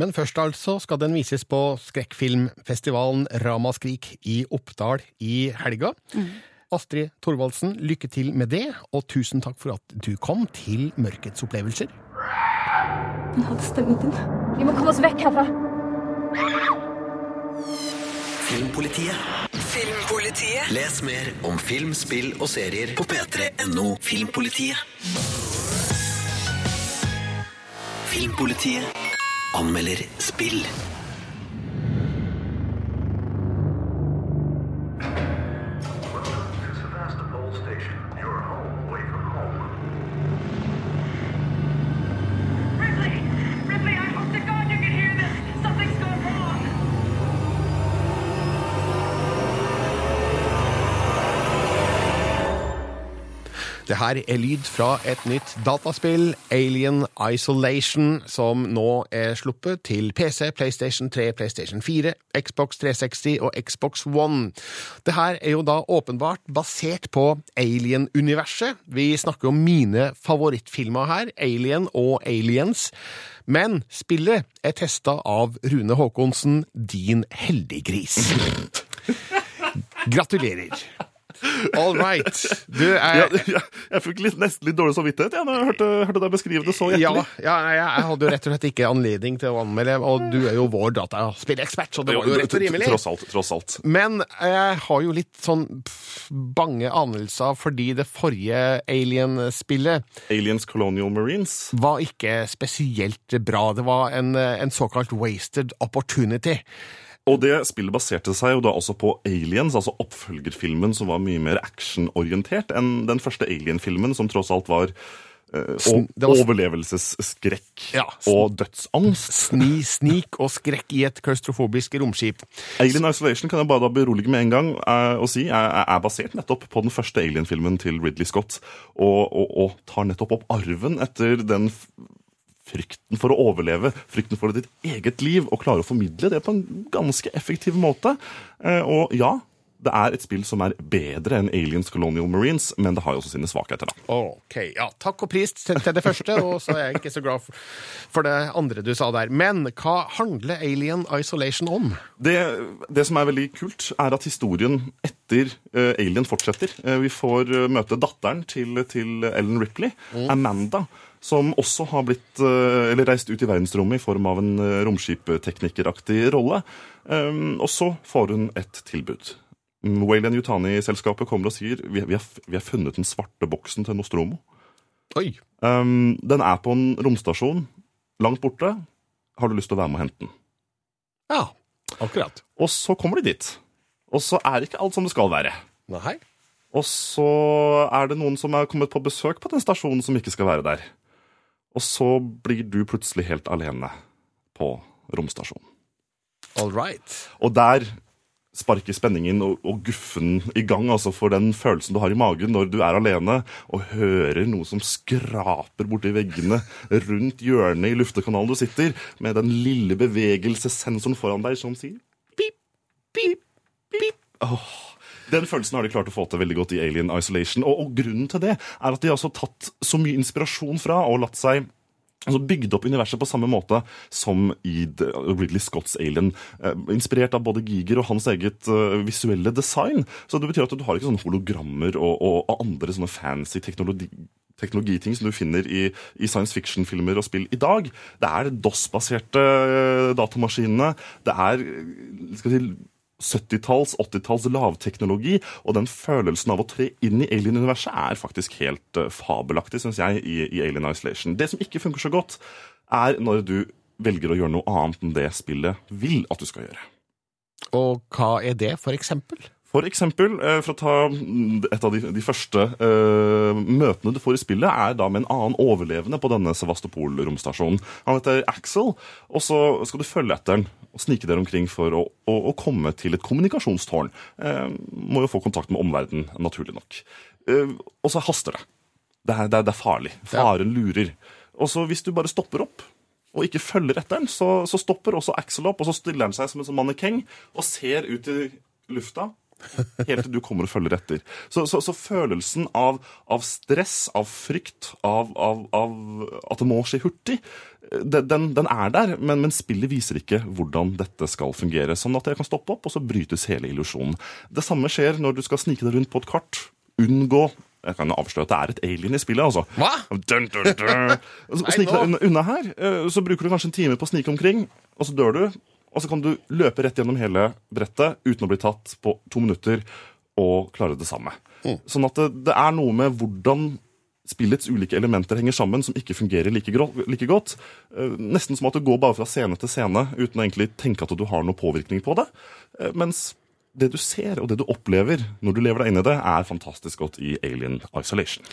D: Men først altså skal den vises på skrekkfilmfestivalen Ramaskrik i Oppdal i helga.
V: Mm.
D: Astrid Thorvaldsen, lykke til med det, og tusen takk for at du kom til Mørkets opplevelser.
U: Den hadde stemmen din. Vi må komme oss vekk herfra.
O: Filmpolitiet.
A: Filmpolitiet.
O: Les mer om film, spill og serier på p3.no Filmpolitiet. Filmpolitiet anmelder spill.
D: Her er lyd fra et nytt dataspill, Alien Isolation, som nå er sluppet til PC, PlayStation 3, PlayStation 4, Xbox 360 og Xbox One. Det her er jo da åpenbart basert på Alien-universet. Vi snakker om mine favorittfilmer her, Alien og Aliens. Men spillet er testa av Rune Haakonsen, din heldiggris. [LAUGHS] Gratulerer. All right. Du er
P: Ja, ja, jeg fikk litt, nesten litt dårlig samvittighet jeg, når jeg hørte, hørte deg beskrive det så
D: Ja,
P: hjertelig.
D: ja jeg, jeg hadde jo rett og slett ikke anledning til å anmelde, og du er jo vår dataspillekspert, så det var jo rett og rimelig.
P: Tross alt. tross alt.
D: Men jeg har jo litt sånn pff, bange anelser fordi det forrige Alien-spillet
P: Aliens Colonial Marines
D: var ikke spesielt bra. Det var en, en såkalt wasted opportunity.
P: Og det spillet baserte seg jo da også på Aliens, altså oppfølgerfilmen som var mye mer actionorientert enn den første Alien-filmen, som tross alt var eh,
D: Sn-
P: o-
D: det var-
P: overlevelsesskrekk
D: Ja,
P: og dødsangst.
D: Sni, snik og skrekk i et klaustrofobisk romskip.
P: Alien Isolation kan jeg bare da berolige med en gang eh, og si er, er basert nettopp på den første Alien-filmen til Ridley Scott, og, og, og tar nettopp opp arven etter den frykten for å overleve, frykten for ditt eget liv, og klare å formidle det på en ganske effektiv måte. Eh, Og ja, det er et spill som er bedre enn Aliens Colonial Marines, men det har jo også sine svakheter, da.
D: Ok, ja, takk og pris til, det første, og så er jeg ikke så glad for, det andre du sa der. Men hva handler Alien Isolation om?
P: Det, det som er veldig kult, er at historien etter uh, Alien fortsetter. Uh, vi får uh, møte datteren til, til Ellen Ripley, Amanda, som også har blitt, eh, eller reist ut i verdensrommet i form av en uh, romskipteknikeraktig rolle. Um, og så får hun et tilbud. Mm, Wayland Yutani-selskapet kommer og sier vi, vi, har, vi har funnet den svarte boksen til Nostromo.
D: Oi.
P: Um, den er på en romstasjon langt borte. har du lyst til å være med og hente den?
D: Ja, akkurat.
P: Og så kommer de dit. Og så er ikke alt som det skal være.
D: Nei.
P: Og så er det noen som er kommet på besøk på den stasjonen som ikke skal være der. Og så blir du plutselig helt alene på romstasjonen.
D: All right.
P: Og der sparker spenningen og, og guffen i gang, altså for den følelsen du har i magen når du er alene og hører noe som skraper borti veggene rundt hjørnet i luftekanalen du sitter, med den lille bevegelsessensoren foran deg som sier pip, pip, pip. Åh, den følelsen har de klart å få til veldig godt i Alien Isolation. Og, og grunnen til det er at de har altså tatt så mye inspirasjon fra og latt seg altså bygd opp universet på samme måte som i Ridley Scotts Alien. Eh, inspirert av både Giger og hans eget eh, visuelle design. Så det betyr at du har ikke sånne hologrammer og, og, og andre sånne fancy teknologi teknologiting som du finner i, i science fiction-filmer og spill i dag. Det er DOS-baserte eh, datamaskinene. Det er skal vi si, 70-talls, 80-talls lavteknologi, og den følelsen av å tre inn i alien-universet er faktisk helt eh, fabelaktig, syns jeg, i, i Alien Isolation. Det som ikke funker så godt, er når du velger å gjøre noe annet enn det spillet vil at du skal gjøre.
D: Og hva er det, for eksempel?
P: For eksempel, eh, for å ta mm, et av de, de første uh, møtene du får i spillet, er da med en annen overlevende på denne Sevastopol-romstasjonen. Han heter Axel, og så skal du følge etter han og snike dere omkring for å, å, å komme til et kommunikasjonstårn. Uh, må jo få kontakt med omverdenen, naturlig nok. Uh, og så haster det. Det er, det er, det er farlig. Faren lurer. Og så hvis du bare stopper opp og ikke følger etter den, så, så stopper også Axel opp, og så stiller han seg som en sånn mannekeng og ser ut i lufta [LAUGHS] Helt til du kommer og følger etter. Så, så, så følelsen av, av stress, av frykt, av, av, av at det må skje hurtig, den, den, den er der, men, men spillet viser ikke hvordan dette skal fungere. Sånn at jeg kan stoppe opp, og så brytes hele illusjonen. Det samme skjer når du skal snike deg rundt på et kart. Unngå jeg kan avsløre at det er et alien i spillet, altså.
D: Hva?
P: Dun, dun, dun. [LAUGHS] Snike deg unna, unna her, eh, så bruker du kanskje en time på å snike omkring, og så dør du. Og så kan du løpe rett gjennom hele brettet uten å bli tatt på to minutter og klare det samme. Sånn at det, det er noe med hvordan spillets ulike elementer henger sammen, som ikke fungerer like, like godt. Eh, Nesten som at du går bare fra scene til scene uten å egentlig tenke at du har noen påvirkning på det. Eh, Mens det du ser og det du opplever når du lever deg inn i det, er fantastisk godt i Alien Isolation.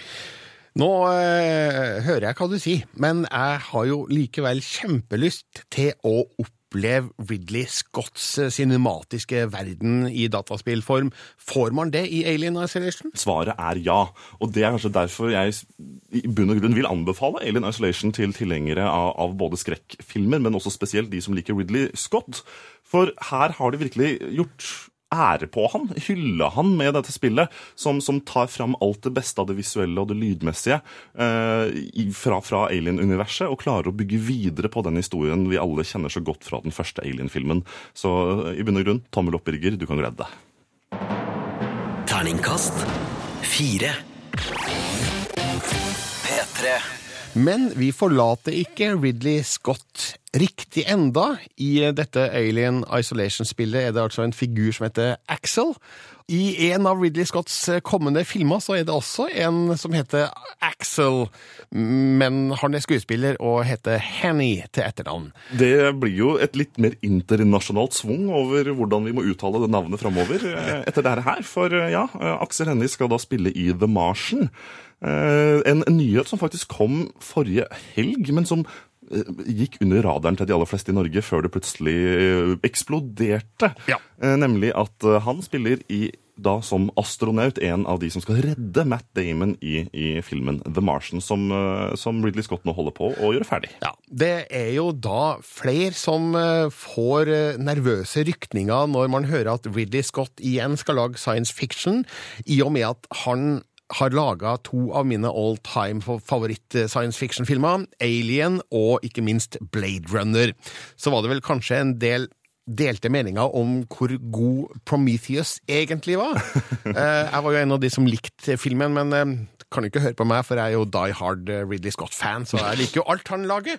D: Nå eh, hører jeg hva du sier, men jeg har jo likevel kjempelyst til å oppleve Ridley Scotts eh, cinematiske verden i dataspillform. Får man det i Alien Isolation?
P: Svaret er ja. Og det er kanskje derfor jeg i bunn og grunn vil anbefale Alien Isolation til tilhengere av, av både skrekkfilmer, men også spesielt de som liker Ridley Scott. For her har de virkelig gjort ære på han, hylle han med dette spillet, som, som tar fram alt det beste av det visuelle og det lydmessige eh, fra, fra Alien-universet, og klarer å bygge videre på den historien vi alle kjenner så godt fra den første Alien-filmen. Så eh, i bunn og grunn, tommel opp, Birger, du kan glede deg.
O: Terningkast fire. P3.
D: Men vi forlater ikke Ridley Scott riktig enda. I dette Alien Isolation-spillet er det altså en figur som heter Axel. I en av Ridley Scotts kommende filmer så er det også en som heter Axel, men han er skuespiller og heter Henny til etternavn.
P: Det blir jo et litt mer internasjonalt svung over hvordan vi må uttale det navnet framover eh, etter dette her. For eh, ja, Axel Henny skal da spille i The Martian. Eh, En nyhet som faktisk kom forrige helg, men som eh, gikk under radaren til de aller fleste i Norge før det plutselig eh, eksploderte. Ja. Nemlig at han spiller i da som astronaut en av de som skal redde Matt Damon i, i filmen The Martian, som, som Ridley Scott nå holder på å gjøre ferdig.
D: Ja, Det er jo da flere som får nervøse rykninger når man hører at Ridley Scott igjen skal lage science fiction, i og med at han har laga to av mine all time favoritt-science fiction-filmer, Alien og ikke minst Blade Runner. Så var det vel kanskje en del delte meninger om hvor god Prometheus egentlig var. [LAUGHS] Eh, Jeg var jo en av de som likte filmen, men eh, kan jo ikke høre på meg, for jeg er jo die hard eh, Ridley Scott-fan, så jeg liker jo alt han lager.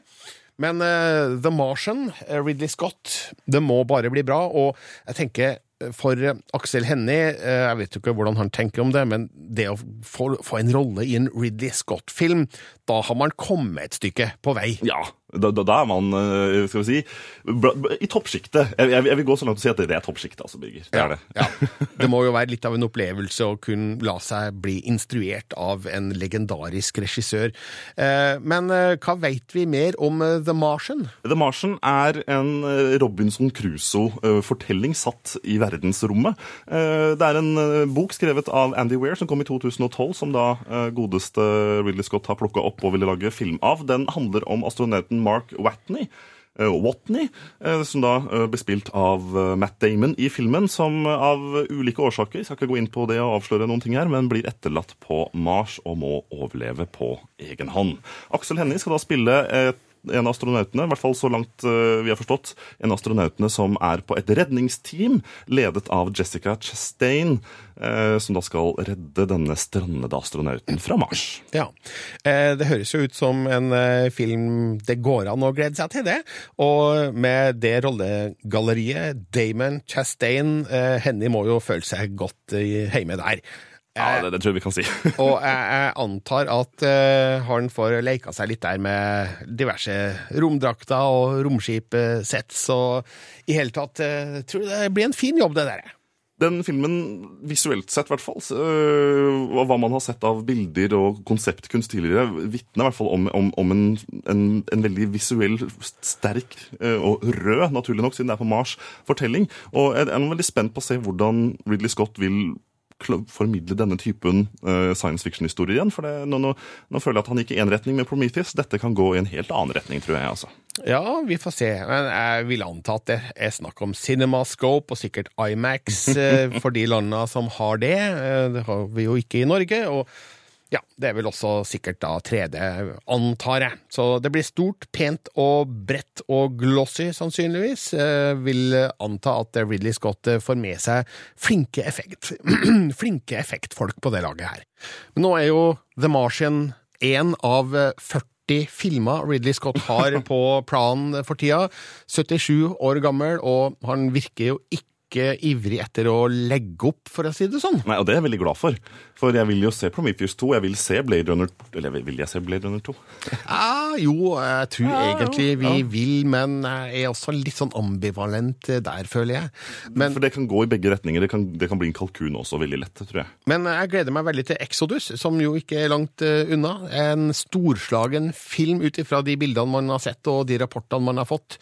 D: Men eh, The Martian, eh, Ridley Scott, det må bare bli bra. Og jeg tenker eh, for eh, Aksel Hennie, eh, jeg vet jo ikke hvordan han tenker om det, men det å få, få en rolle i en Ridley Scott-film, da har man kommet et stykke på vei.
P: Ja, Da, da, da er man eh, skal vi si, i toppsjiktet. Jeg, jeg, jeg vil gå så langt og si at det, er toppsjiktet, altså, Birger. Det er det. [LAUGHS]
D: Det må jo være litt av en opplevelse å kunne la seg bli instruert av en legendarisk regissør. Eh, Men eh, hva veit vi mer om The Martian?
P: The Martian er en Robinson Crusoe-fortelling satt i verdensrommet. Det er en bok skrevet av Andy Weir som kom i 2012, som da godeste Ridley Scott har plukka opp og ville lage film av. Den handler om astronauten Mark Watney. eh, Watney, eh, som da eh, ble spilt av Matt Damon i filmen, som av ulike årsaker, skal ikke gå inn på det og avsløre noen ting her, men blir etterlatt på Mars og må overleve på egen hånd. Aksel Hennie skal da spille et en av astronautene, i hvert fall så langt eh, vi har forstått, en av astronautene som er på et redningsteam ledet av Jessica Chastain, eh, som da skal redde denne strandede astronauten fra Mars.
D: Ja, eh, det høres jo ut som en film det går an å glede seg til, det. Og med det rollegalleriet, Damon Chastain, henne må jo føle seg godt hjemme der.
P: Ja, det, det tror jeg vi kan si. [LAUGHS]
D: Og jeg, jeg antar at uh, han får leika seg litt der med diverse romdrakter og romskipsett, så i hele tatt uh, tror det blir en fin jobb, det der.
P: Den filmen, visuelt sett i hvert fall, og hva man har sett av bilder og konseptkunst tidligere, vitner i hvert fall om, om, om en, en, en veldig visuell, sterk og rød, naturlig nok, siden det er på Mars, fortelling. Og jeg er veldig spent på å se hvordan Ridley Scott vil formidle denne typen øh, science fiction-historier igjen. For det, nå, nå, nå føler jeg at han gikk i én retning med Prometheus. Dette kan gå i en helt annen retning, tror jeg. altså.
D: Ja, vi får se. Men jeg vil anta at det er snakk om CinemaScope og sikkert IMAX eh, [LAUGHS] for de landene som har det. Eh, Det har vi jo ikke i Norge. og ja, det er vel også sikkert da 3D, antar jeg. Så det blir stort, pent og bredt og glossy, sannsynligvis. Eh, vil anta at Ridley Scott får med seg flinke, effekt, [CLEARS THROAT] flinke effektfolk på det laget her. Men nå er jo The Martian én av 40 filmer Ridley Scott har [LAUGHS] på planen for tida. 77 år gammel, og han virker jo ikke ivrig etter å legge opp, for å si det sånn.
P: Nei, og det er jeg veldig glad for. For jeg vil jo se Prometheus 2. Jeg vil se Blade Runner Eller vil jeg se Blade Runner 2?
D: Ja, [LAUGHS] jo, jeg tror
P: Ja,
D: egentlig vi
P: ja.
D: vil, men jeg er også litt sånn ambivalent der, føler jeg. Men,
P: For det kan gå i begge retninger. Det kan, det kan bli en kalkun også, veldig lett, tror jeg.
D: men jeg gleder meg veldig til Exodus, som jo ikke er langt eh, unna. En storslagen film ut ifra de bildene man har sett og de rapportene man har fått.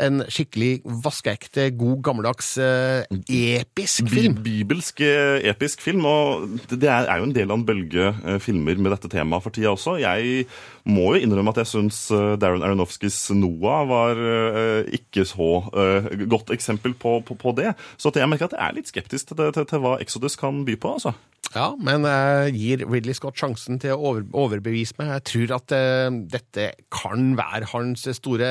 D: En skikkelig vaskeekte, god, gammeldags, eh, episk film.
P: Bi bibelsk eh, episk film, og det er, er jo en del av en bølge eh, filmer med dette temaet for tida også. Jeg må jo innrømme at jeg syns eh, Darren Aronofskys Noah var eh, ikke så eh, godt eksempel på, på, på det. Så jeg merker at jeg er litt skeptisk til, til, til hva Exodus kan by på, altså.
D: Ja, men jeg gir Ridley Scott sjansen til å overbevise meg. Jeg tror at eh, dette kan være hans store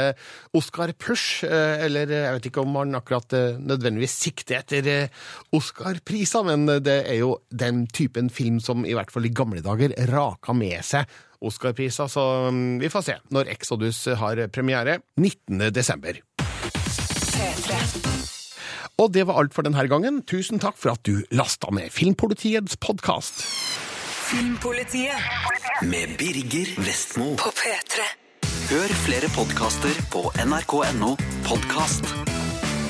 D: Oscar-push, eh, eller jeg vet ikke om han akkurat eh, nødvendigvis sikter etter eh, Oscar-priser, men det er jo den typen film som i hvert fall i gamle dager raka med seg Oscar-priser, så mm, vi får se når Exodus har premiere 19. desember. Og det var alt for denne gangen. Tusen takk for at du lasta med Filmpolitiets podkast.
A: Filmpolitiet
O: Med Birger Vestmo.
A: på P3.
O: Hør flere podkaster på nrk.no podkast.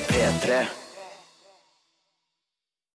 A: P3.